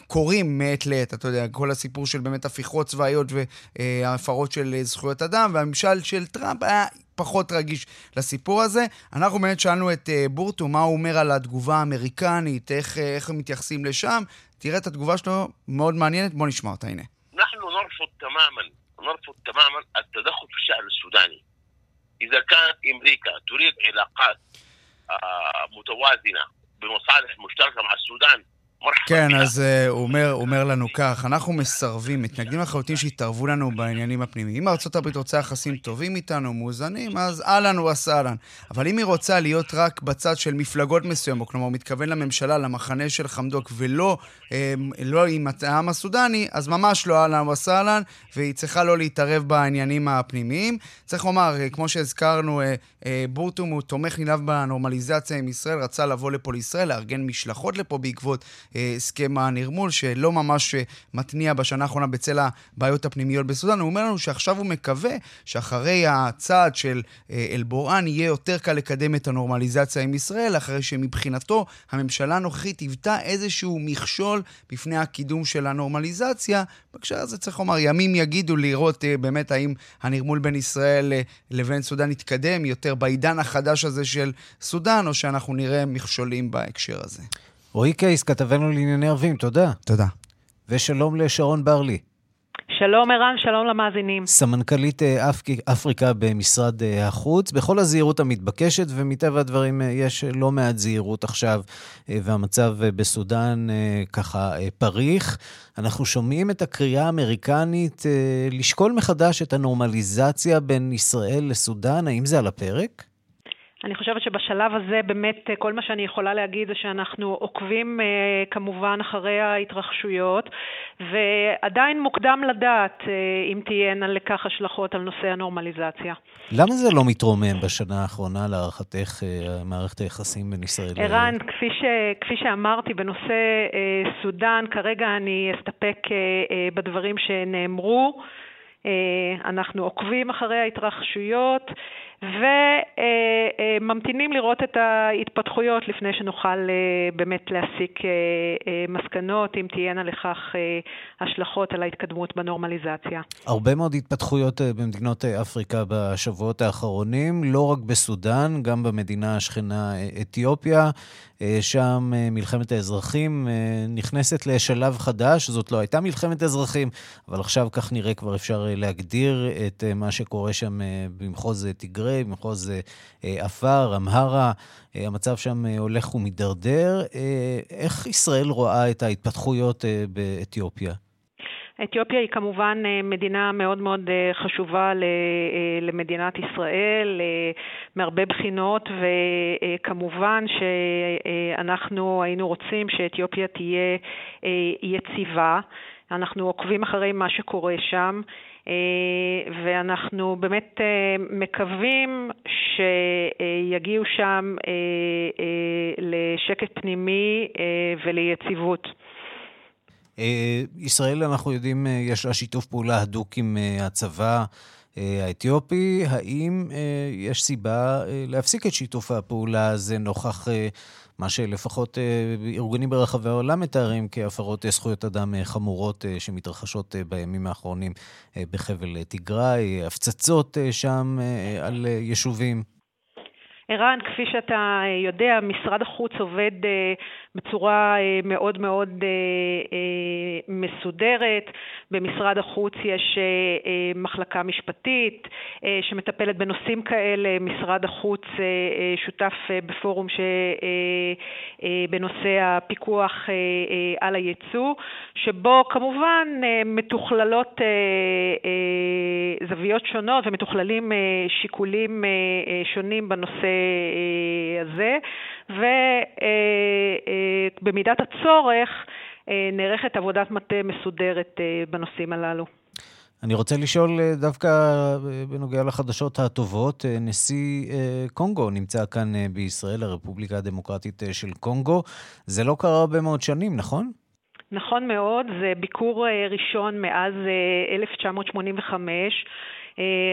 [SPEAKER 11] קורים מעת לעת, אתה יודע, כל הסיפור של באמת הפיכות צבאיות והפרות של זכויות אדם, והממשל של טראמפ היה... פחות רגיש לסיפור הזה. אנחנו באמת שאלנו את uh, בורטו מה הוא אומר על התגובה האמריקנית, איך, uh, איך הם מתייחסים לשם. תראה את התגובה שלו, מאוד מעניינת, בוא נשמע אותה, הנה.
[SPEAKER 12] אנחנו נרפוד תמאמן, נרפוד תמאמן التدخل في الشعب السوداني. إذا كانت أمريكا تريد علاقات متوازنة بمصالح مشتركة مع السودان
[SPEAKER 11] כן, אז uh, הוא אומר, אומר לנו כך, אנחנו מסרבים, מתנגדים לחלוטין שיתערבו לנו בעניינים הפנימיים. אם ארה"ב רוצה יחסים טובים איתנו, מאוזנים, אז אהלן וסהלן. אבל אם היא רוצה להיות רק בצד של מפלגות מסוימות, כלומר, הוא מתכוון לממשלה, למחנה של חמדוק, ולא אה, לא עם העם הסודני, אז ממש לא אהלן וסהלן, והיא צריכה לא להתערב בעניינים הפנימיים. צריך לומר, אה, כמו שהזכרנו, אה, אה, בורטום הוא תומך נלהב בנורמליזציה עם ישראל, רצה לבוא לפה לישראל, לארגן משלחות לפה בעקבות... אה, הסכם הנרמול, שלא ממש אה, מתניע בשנה האחרונה בצל הבעיות הפנימיות בסודאן. הוא אומר לנו שעכשיו הוא מקווה שאחרי הצעד של אה, אל-בוראן יהיה יותר קל לקדם את הנורמליזציה עם ישראל, אחרי שמבחינתו הממשלה הנוכחית היוותה איזשהו מכשול בפני הקידום של הנורמליזציה. בהקשר הזה צריך לומר, ימים יגידו לראות באמת האם הנרמול בין ישראל לבין סודאן יתקדם יותר בעידן החדש הזה של סודאן, או שאנחנו נראה מכשולים בהקשר הזה.
[SPEAKER 1] רועי קייס, כתבנו לענייני ערבים, תודה.
[SPEAKER 11] תודה.
[SPEAKER 1] ושלום לשרון ברלי.
[SPEAKER 13] שלום ערן, שלום למאזינים.
[SPEAKER 1] סמנכ"לית אה, אפ... אפריקה במשרד אה, החוץ, בכל הזהירות המתבקשת, ומטבע הדברים אה, יש לא מעט זהירות עכשיו, והמצב בסודאן ככה פריך. אנחנו שומעים את הקריאה האמריקנית לשקול מחדש את הנורמליזציה בין ישראל לסודאן, האם זה על הפרק?
[SPEAKER 13] אני חושבת שבשלב הזה באמת אה, כל מה שאני יכולה להגיד זה שאנחנו עוקבים אה, כמובן אחרי ההתרחשויות ועדיין מוקדם לדעת אה, אם תהיינה לכך השלכות על נושא הנורמליזציה.
[SPEAKER 1] למה זה לא מתרומם בשנה האחרונה להערכתך מערכת היחסים בין ישראל
[SPEAKER 13] ל... ערן, כפי, ש... כפי שאמרתי בנושא סודאן, כרגע אני אסתפק בדברים שנאמרו. אנחנו עוקבים אחרי ההתרחשויות. וממתינים לראות את ההתפתחויות לפני שנוכל אה, באמת להסיק אה, אה, מסקנות, אם תהיינה לכך השלכות על ההתקדמות בנורמליזציה.
[SPEAKER 1] הרבה מאוד התפתחויות במדינות אפריקה בשבועות האחרונים, לא רק בסודאן, גם במדינה השכנה אתיופיה. שם מלחמת האזרחים נכנסת לשלב חדש. זאת לא הייתה מלחמת אזרחים, אבל עכשיו כך נראה כבר אפשר להגדיר את מה שקורה שם במחוז תיגרי. במחוז אה, עפר, אמהרה, אה, המצב שם אה, הולך ומידרדר. איך ישראל רואה את ההתפתחויות באתיופיה?
[SPEAKER 13] אתיופיה היא כמובן מדינה מאוד מאוד חשובה למדינת ישראל מהרבה בחינות וכמובן שאנחנו היינו רוצים שאתיופיה תהיה יציבה. אנחנו עוקבים אחרי מה שקורה שם. אה, ואנחנו באמת אה, מקווים שיגיעו שם אה, לשקט פנימי וליציבות.
[SPEAKER 1] ישראל, אנחנו יודעים, יש לה שיתוף פעולה הדוק עם הצבא. האתיופי, האם יש סיבה להפסיק את שיתוף הפעולה הזה נוכח מה שלפחות ארגונים ברחבי העולם מתארים כהפרות זכויות אדם חמורות שמתרחשות בימים האחרונים בחבל תיגראי, הפצצות שם על יישובים?
[SPEAKER 13] ערן, כפי שאתה יודע, משרד החוץ עובד בצורה מאוד מאוד מסודרת. במשרד החוץ יש מחלקה משפטית שמטפלת בנושאים כאלה. משרד החוץ שותף בפורום בנושא הפיקוח על הייצוא, שבו כמובן מתוכללות זוויות שונות ומתוכללים שיקולים שונים בנושא הזה, ובמידת הצורך נערכת עבודת מטה מסודרת בנושאים הללו.
[SPEAKER 1] אני רוצה לשאול דווקא בנוגע לחדשות הטובות. נשיא קונגו נמצא כאן בישראל, הרפובליקה הדמוקרטית של קונגו. זה לא קרה הרבה מאוד שנים, נכון?
[SPEAKER 13] נכון מאוד, זה ביקור ראשון מאז 1985.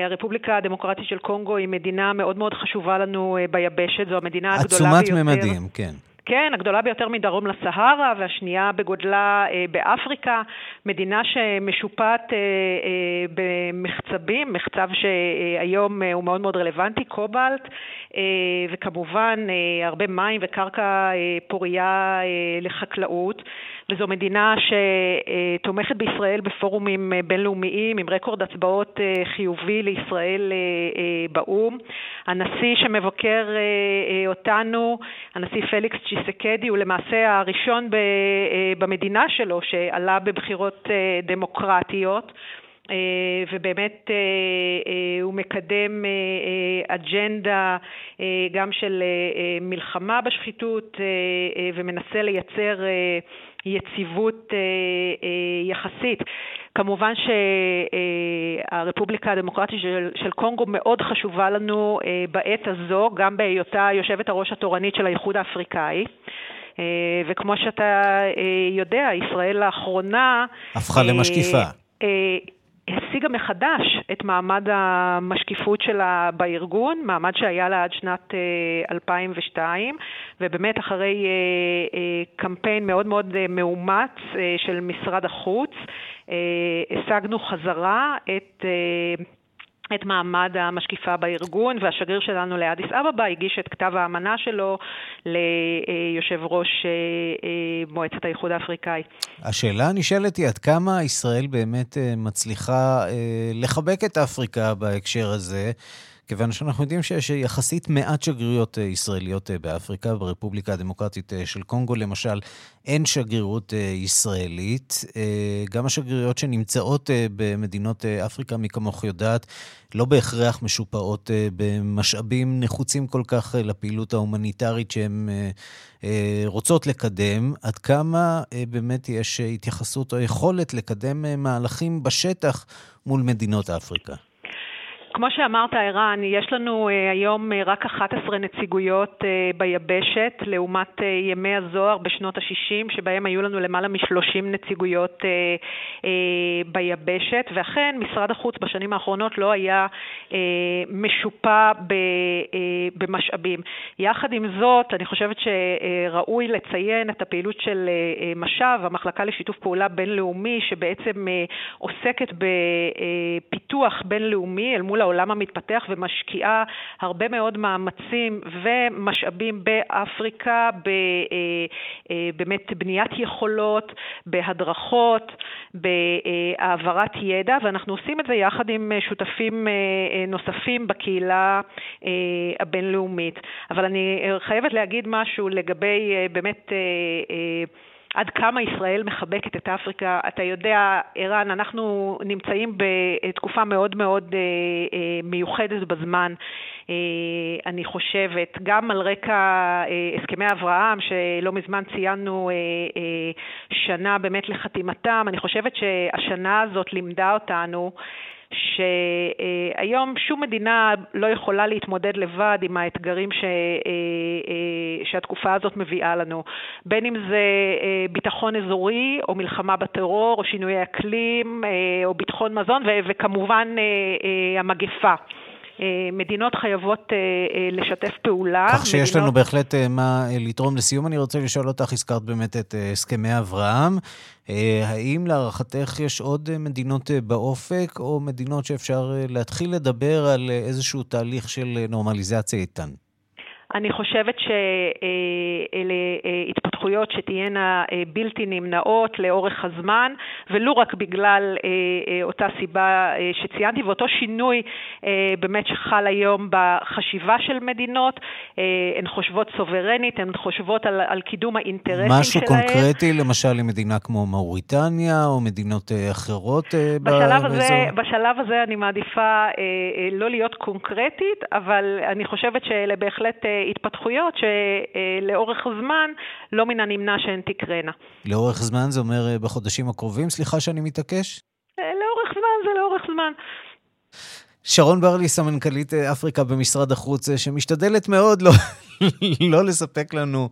[SPEAKER 13] הרפובליקה הדמוקרטית של קונגו היא מדינה מאוד מאוד חשובה לנו ביבשת, זו המדינה הגדולה ביותר.
[SPEAKER 1] עצומת ממדים, כן.
[SPEAKER 13] כן, הגדולה ביותר מדרום לסהרה והשנייה בגודלה באפריקה, מדינה שמשופעת במחצבים, מחצב שהיום הוא מאוד מאוד רלוונטי, קובלט, וכמובן הרבה מים וקרקע פורייה לחקלאות. וזו מדינה שתומכת בישראל בפורומים בינלאומיים עם רקורד הצבעות חיובי לישראל באו"ם. הנשיא שמבקר אותנו, הנשיא פליקס צ'יסקדי, הוא למעשה הראשון במדינה שלו שעלה בבחירות דמוקרטיות. ובאמת הוא מקדם אג'נדה גם של מלחמה בשחיתות ומנסה לייצר יציבות יחסית. כמובן שהרפובליקה הדמוקרטית של, של קונגו מאוד חשובה לנו בעת הזו, גם בהיותה יושבת הראש התורנית של האיחוד האפריקאי. וכמו שאתה יודע, ישראל לאחרונה...
[SPEAKER 1] הפכה למשקיפה.
[SPEAKER 13] השיגה מחדש את מעמד המשקיפות שלה בארגון, מעמד שהיה לה עד שנת 2002, ובאמת אחרי קמפיין מאוד מאוד מאומץ של משרד החוץ, השגנו חזרה את את מעמד המשקיפה בארגון, והשגריר שלנו לאדיס אבבה הגיש את כתב האמנה שלו ליושב ראש מועצת האיחוד האפריקאי.
[SPEAKER 1] השאלה הנשאלת היא עד כמה ישראל באמת מצליחה לחבק את אפריקה בהקשר הזה. כיוון שאנחנו יודעים שיש יחסית מעט שגרירויות ישראליות באפריקה, ברפובליקה הדמוקרטית של קונגו למשל, אין שגרירות ישראלית. גם השגרירויות שנמצאות במדינות אפריקה, מי כמוך יודעת, לא בהכרח משופעות במשאבים נחוצים כל כך לפעילות ההומניטרית שהן רוצות לקדם. עד כמה באמת יש התייחסות או יכולת לקדם מהלכים בשטח מול מדינות אפריקה?
[SPEAKER 13] כמו שאמרת, ערן, יש לנו היום רק 11 נציגויות ביבשת, לעומת ימי הזוהר בשנות ה-60, שבהם היו לנו למעלה מ-30 נציגויות ביבשת, ואכן משרד החוץ בשנים האחרונות לא היה משופע במשאבים. יחד עם זאת, אני חושבת שראוי לציין את הפעילות של מש"ב, המחלקה לשיתוף פעולה בינלאומי, שבעצם עוסקת בפיתוח בינלאומי אל מול העולם המתפתח ומשקיעה הרבה מאוד מאמצים ומשאבים באפריקה, באמת בניית יכולות, בהדרכות, בהעברת ידע, ואנחנו עושים את זה יחד עם שותפים נוספים בקהילה הבינלאומית. אבל אני חייבת להגיד משהו לגבי באמת עד כמה ישראל מחבקת את אפריקה. אתה יודע, ערן, אנחנו נמצאים בתקופה מאוד מאוד מיוחדת בזמן. אני חושבת, גם על רקע הסכמי אברהם, שלא מזמן ציינו שנה באמת לחתימתם, אני חושבת שהשנה הזאת לימדה אותנו שהיום שום מדינה לא יכולה להתמודד לבד עם האתגרים ש, שהתקופה הזאת מביאה לנו, בין אם זה ביטחון אזורי או מלחמה בטרור או שינויי אקלים או ביטחון מזון וכמובן המגפה. אה, מדינות חייבות אה, אה, לשתף פעולה.
[SPEAKER 1] כך שיש מדינות... לנו בהחלט מה לתרום. לסיום אני רוצה לשאול אותך, הזכרת באמת את הסכמי אברהם. האם להערכתך יש עוד מדינות באופק, או מדינות שאפשר להתחיל לדבר על איזשהו תהליך של נורמליזציה איתן?
[SPEAKER 13] אני חושבת שאלה אה, התפתחויות שתהיינה אה, בלתי נמנעות לאורך הזמן, ולו רק בגלל אה, אותה סיבה שציינתי, ואותו שינוי באמת שחל היום בחשיבה של מדינות. הן חושבות סוברנית, הן חושבות על, על קידום האינטרסים
[SPEAKER 1] משהו
[SPEAKER 13] שלהן.
[SPEAKER 1] משהו קונקרטי, למשל למדינה כמו מאוריטניה או מדינות אחרות
[SPEAKER 13] בשלב באזור? הזה, בשלב הזה אני מעדיפה לא להיות קונקרטית, אבל אני חושבת שאלה בהחלט התפתחויות שלאורך זמן לא מן הנמנע שהן תקרנה.
[SPEAKER 1] לאורך זמן זה אומר אה, בחודשים הקרובים? סליחה שאני מתעקש?
[SPEAKER 13] אה, לאורך זמן זה לאורך זמן.
[SPEAKER 1] שרון ברלי, סמנכ"לית אה, אפריקה במשרד החוץ, שמשתדלת מאוד לא, (laughs) לא לספק לנו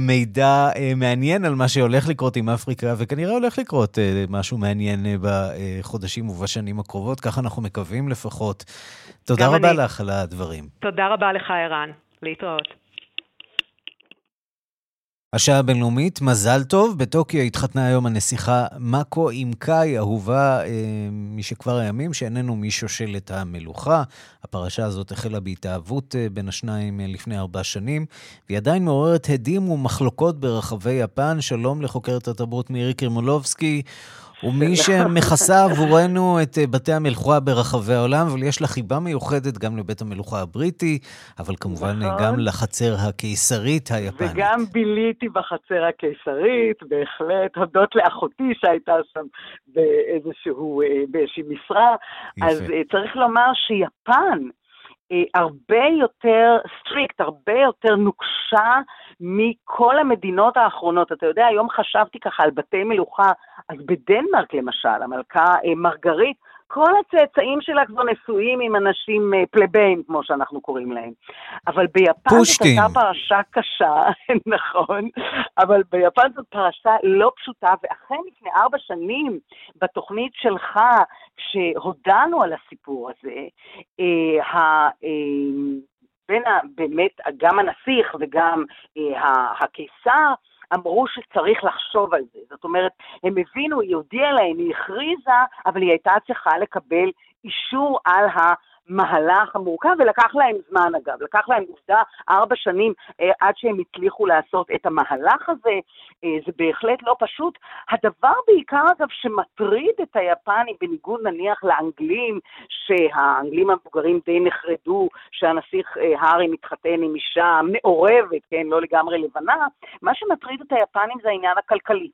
[SPEAKER 1] מידע מעניין על מה שהולך לקרות עם אפריקה, וכנראה הולך לקרות משהו מעניין בחודשים ובשנים הקרובות, ככה אנחנו מקווים לפחות. תודה רבה אני. לך על הדברים.
[SPEAKER 13] תודה רבה לך, ערן. להתראות.
[SPEAKER 1] השעה הבינלאומית, מזל טוב. בטוקיו התחתנה היום הנסיכה מאקו עם קאי, אהובה אה, משכבר הימים, שאיננו משושלת המלוכה. הפרשה הזאת החלה בהתאהבות אה, בין השניים אה, לפני ארבע שנים, והיא עדיין מעוררת הדים ומחלוקות ברחבי יפן. שלום לחוקרת התרבות מירי קרימולובסקי. ומי שמכסה עבורנו את אה, בתי המלוכה ברחבי העולם, אבל יש לה חיבה מיוחדת גם לבית המלוכה הבריטי, אבל כמובן נכון. גם לחצר הקיסרית היפנית.
[SPEAKER 14] וגם ביליתי בחצר הקיסרית, בהחלט, הודות לאחותי שהייתה שם באיזשהו, אה, באיזושהי משרה. יפה. אז אה, צריך לומר שיפן הרבה יותר strict, הרבה יותר נוקשה מכל המדינות האחרונות. אתה יודע, היום חשבתי ככה על בתי מלוכה, אז בדנמרק למשל, המלכה אה, מרגרית, כל הצאצאים שלה כבר נשואים עם אנשים אה, פלבאים, כמו שאנחנו קוראים להם. אבל ביפן פושטים. זאת הייתה פרשה קשה, (laughs) נכון, אבל ביפן זאת פרשה לא פשוטה, ואכן לפני ארבע שנים, בתוכנית שלך, כשהודענו על הסיפור הזה, אה, בין באמת גם הנסיך וגם אה, הקיסר, אמרו שצריך לחשוב על זה. זאת אומרת, הם הבינו, היא הודיעה להם, היא הכריזה, אבל היא הייתה צריכה לקבל אישור על. המהלך המורכב, ולקח להם זמן אגב, לקח להם עובדה ארבע שנים אה, עד שהם הצליחו לעשות את המהלך הזה, אה, זה בהחלט לא פשוט. הדבר בעיקר אגב שמטריד את היפנים, בניגוד נניח לאנגלים, שהאנגלים המבוגרים די נחרדו שהנסיך אה, הארי מתחתן עם אישה מעורבת, כן, לא לגמרי לבנה, מה שמטריד את היפנים זה העניין הכלכלי.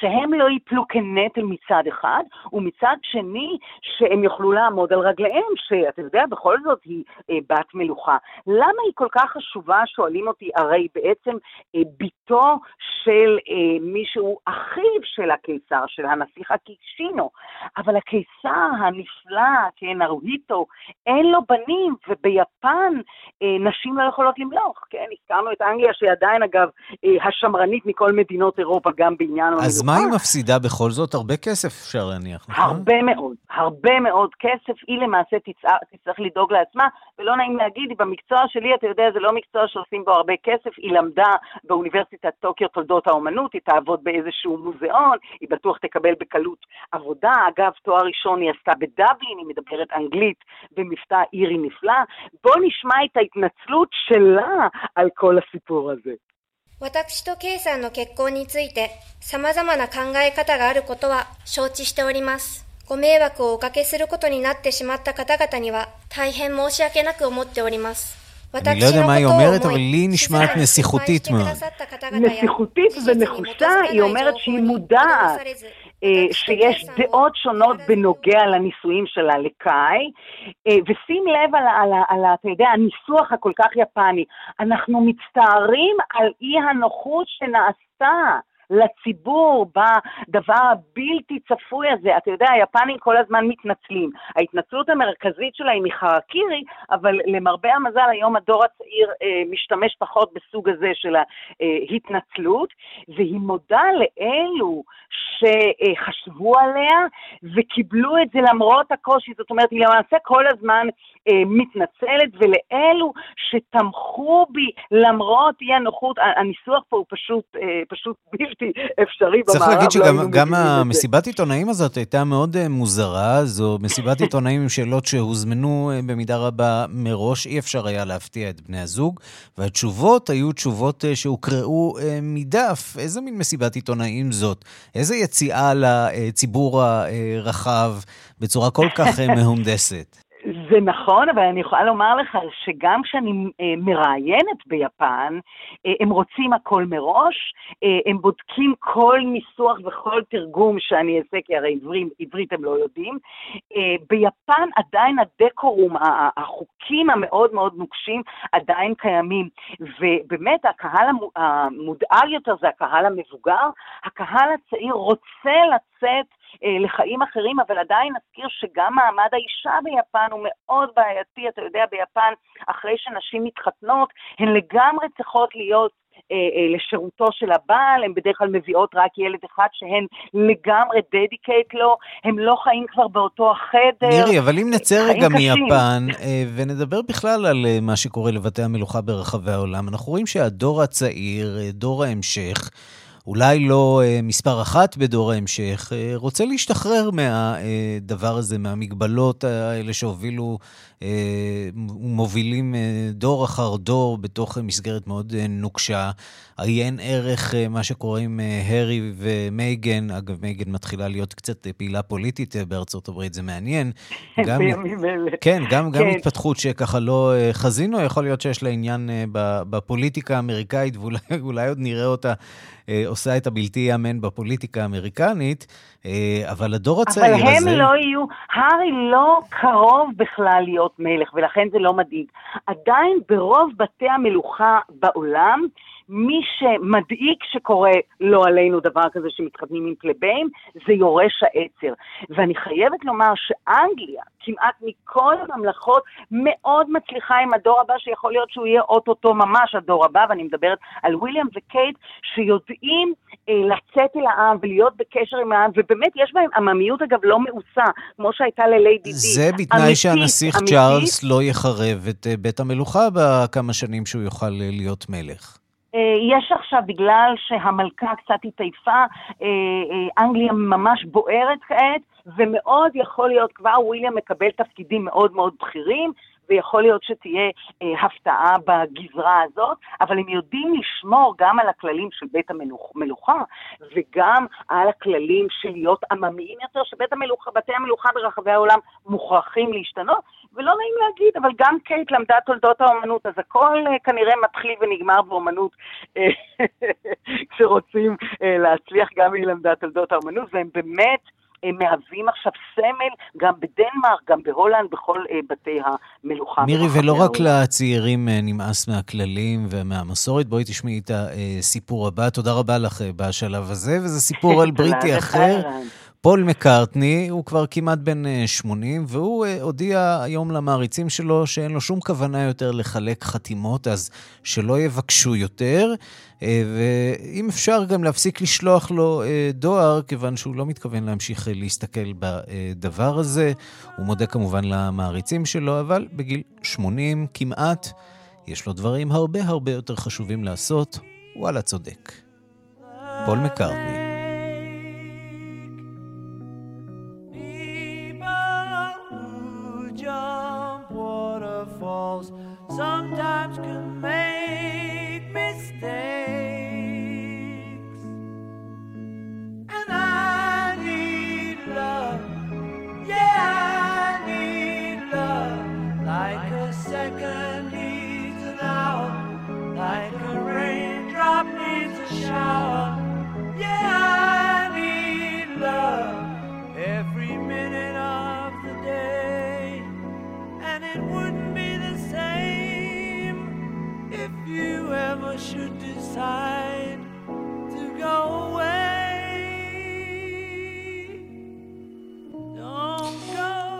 [SPEAKER 14] שהם לא ייפלו כנטל מצד אחד, ומצד שני, שהם יוכלו לעמוד על רגליהם, שאתה יודע, בכל זאת היא אה, בת מלוכה. למה היא כל כך חשובה, שואלים אותי, הרי בעצם אה, בתו של אה, מישהו, אחיו של הקיסר, של הנסיך הקישינו, אבל הקיסר הנפלא, כן, ארוהיטו, אין לו בנים, וביפן אה, נשים לא יכולות למלוך, כן, הזכרנו את אנגליה, שהיא עדיין, אגב, אה, השמרנית מכל מדינות אירופה, גם בעניין
[SPEAKER 1] אז מה היא מפסידה בכל זאת? הרבה כסף אפשר להניח,
[SPEAKER 14] נכון? הרבה מאוד, הרבה מאוד כסף. היא למעשה תצטרך לדאוג לעצמה, ולא נעים להגיד, במקצוע שלי, אתה יודע, זה לא מקצוע שעושים בו הרבה כסף. היא למדה באוניברסיטת טוקיו תולדות האומנות, היא תעבוד באיזשהו מוזיאון, היא בטוח תקבל בקלות עבודה. אגב, תואר ראשון היא עשתה בדבלין, היא מדברת אנגלית במבטא אירי נפלא. בוא נשמע את ההתנצלות שלה על כל הסיפור הזה.
[SPEAKER 15] 私と K さんの結婚について様々な考え方があることは承知しております。ご迷惑をおかけすることになってしまった方々には大変申し訳なく思っております。
[SPEAKER 1] אני לא יודע מה היא אומרת, אבל לי נשמעת נסיכותית מאוד.
[SPEAKER 14] נסיכותית ונחושה, היא אומרת שהיא מודעת אה, שיש דעות שונות בנוגע לנישואים שלה לקאי, אה, ושים לב על, על, על, על, אתה יודע, הניסוח הכל כך יפני. אנחנו מצטערים על אי הנוחות שנעשתה. לציבור בדבר הבלתי צפוי הזה. אתה יודע, היפנים כל הזמן מתנצלים. ההתנצלות המרכזית שלה היא מחרקירי, אבל למרבה המזל היום הדור הצעיר אה, משתמש פחות בסוג הזה של ההתנצלות, והיא מודה לאלו שחשבו עליה וקיבלו את זה למרות הקושי. זאת אומרת, היא למעשה כל הזמן אה, מתנצלת, ולאלו שתמכו בי למרות אי הנוחות, הניסוח פה הוא פשוט, אה, פשוט בלתי אפשרי
[SPEAKER 1] במערב. צריך להגיד שגם לא המסיבת עיתונאים הזאת הייתה מאוד אה, מוזרה, זו מסיבת עיתונאים עם שאלות שהוזמנו במידה רבה מראש, אי אפשר היה להפתיע את בני הזוג, והתשובות היו תשובות שהוקראו מדף. איזה מין מסיבת עיתונאים זאת? איזה יציאה לציבור הרחב בצורה כל כך מהונדסת?
[SPEAKER 14] זה נכון, אבל אני יכולה לומר לך שגם כשאני אה, מראיינת ביפן, אה, הם רוצים הכל מראש, אה, הם בודקים כל ניסוח וכל תרגום שאני אעשה, כי הרי עברית, עברית הם לא יודעים. ביפן עדיין הדקורום, החוקים המאוד מאוד נוקשים עדיין קיימים, ובאמת הקהל המודאג יותר זה הקהל המבוגר, הקהל הצעיר רוצה לצאת לחיים אחרים, אבל עדיין נזכיר שגם מעמד האישה ביפן הוא מאוד בעייתי. אתה יודע, ביפן, אחרי שנשים מתחתנות, הן לגמרי צריכות להיות אה, אה, לשירותו של הבעל, הן בדרך כלל מביאות רק ילד אחד שהן לגמרי דדיקייט לו, הם לא חיים כבר באותו החדר.
[SPEAKER 1] מירי, אבל אם נצא רגע מיפן ונדבר בכלל על מה שקורה לבתי המלוכה ברחבי העולם, אנחנו רואים שהדור הצעיר, דור ההמשך, אולי לא אה, מספר אחת בדור ההמשך, אה, רוצה להשתחרר מהדבר הזה, מהמגבלות האלה שהובילו ומובילים דור אחר דור בתוך מסגרת מאוד נוקשה. עיין ערך מה שקורה עם הרי ומייגן, אגב, מייגן מתחילה להיות קצת פעילה פוליטית בארצות הברית, זה מעניין. (laughs)
[SPEAKER 14] גם,
[SPEAKER 1] כן, גם, גם כן. התפתחות שככה לא חזינו, יכול להיות שיש לה עניין בפוליטיקה האמריקאית, ואולי (laughs) עוד נראה אותה עושה את הבלתי ייאמן בפוליטיקה האמריקנית, אבל הדור הצעיר
[SPEAKER 14] הזה... אבל הם לא יהיו, הארי לא קרוב בכלל להיות מלך, ולכן זה לא מדאיג. עדיין ברוב בתי המלוכה בעולם, מי שמדאיג שקורה לא עלינו דבר כזה שמתחתנים עם פלבאים, זה יורש העצר. ואני חייבת לומר שאנגליה, כמעט מכל הממלכות, מאוד מצליחה עם הדור הבא, שיכול להיות שהוא יהיה אוטוטו ממש הדור הבא, ואני מדברת על וויליאם וקייט, שיודעים אה, לצאת אל העם ולהיות בקשר עם העם, ובאמת יש בהם עממיות אגב לא מאוסה, כמו שהייתה לליידי די.
[SPEAKER 1] זה בתנאי שהנסיך צ'ארלס לא יחרב את אה, בית המלוכה בכמה שנים שהוא יוכל אה, להיות מלך.
[SPEAKER 14] אה, יש עכשיו, בגלל שהמלכה קצת התעייפה, אה, אה, אנגליה ממש בוערת כעת, ומאוד יכול להיות, כבר וויליאם מקבל תפקידים מאוד מאוד בכירים, ויכול להיות שתהיה אה, הפתעה בגזרה הזאת, אבל הם יודעים לשמור גם על הכללים של בית המלוכה, וגם על הכללים של להיות עממיים יותר, שבתי המלוכה, המלוכה ברחבי העולם מוכרחים להשתנות, ולא נעים להגיד, אבל גם קייט למדה תולדות האומנות, אז הכל אה, כנראה מתחיל ונגמר באומנות, אה, (laughs) כשרוצים אה, להצליח גם היא למדה תולדות האומנות, והם באמת... הם מהווים עכשיו סמל גם בדנמרק, גם בהולנד, בכל אה, בתי המלוכה.
[SPEAKER 1] מירי, ולא רק לצעירים אה, נמאס מהכללים ומהמסורת, בואי תשמעי את הסיפור הבא. תודה רבה לך בשלב הזה, וזה סיפור על (laughs) בריטי אחר. פול מקארטני הוא כבר כמעט בן 80, והוא הודיע היום למעריצים שלו שאין לו שום כוונה יותר לחלק חתימות, אז שלא יבקשו יותר. אה, ואם אפשר גם להפסיק לשלוח לו אה, דואר, כיוון שהוא לא מתכוון להמשיך אה, להסתכל בדבר הזה. הוא מודה כמובן למעריצים שלו, אבל בגיל 80 כמעט, יש לו דברים הרבה הרבה יותר חשובים לעשות. וואלה, צודק. פול מקארטני. sometimes can make mistakes. And I need love, yeah, I need love, like a second needs an hour, like a raindrop needs a shower.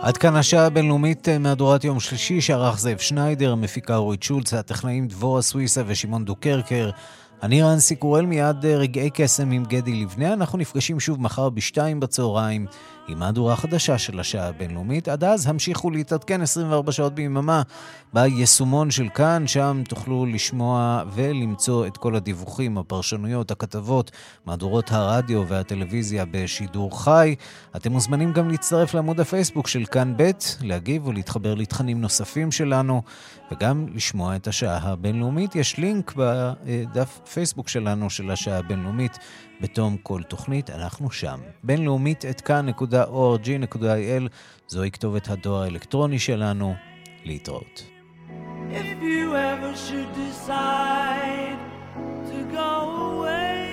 [SPEAKER 1] עד כאן השעה הבינלאומית אה, מהדורת יום שלישי, שערך זאב שניידר, המפיקה אורית שולץ, הטכנאים דבורה סוויסה ושמעון דוקרקר. אני רנסי קורל מיד אה, רגעי קסם עם גדי לבנה. אנחנו נפגשים שוב מחר בשתיים בצהריים עם מהדורה חדשה של השעה הבינלאומית. עד אז המשיכו להתעדכן 24 שעות ביממה ביישומון של כאן, שם תוכלו לשמוע ולמצוא את כל הדיווחים, הפרשנויות, הכתבות, מהדורות הרדיו והטלוויזיה בשידור חי. אתם מוזמנים גם להצטרף לעמוד הפייסבוק של כאן ב', להגיב ולהתחבר לתכנים נוספים שלנו, וגם לשמוע את השעה הבינלאומית. יש לינק בדף פייסבוק שלנו של השעה הבינלאומית. בתום כל תוכנית, אנחנו שם. בינלאומית את כאן.org.il, זוהי כתובת הדואר האלקטרוני שלנו. להתראות. If you ever should decide to go away,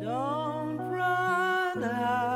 [SPEAKER 1] don't run after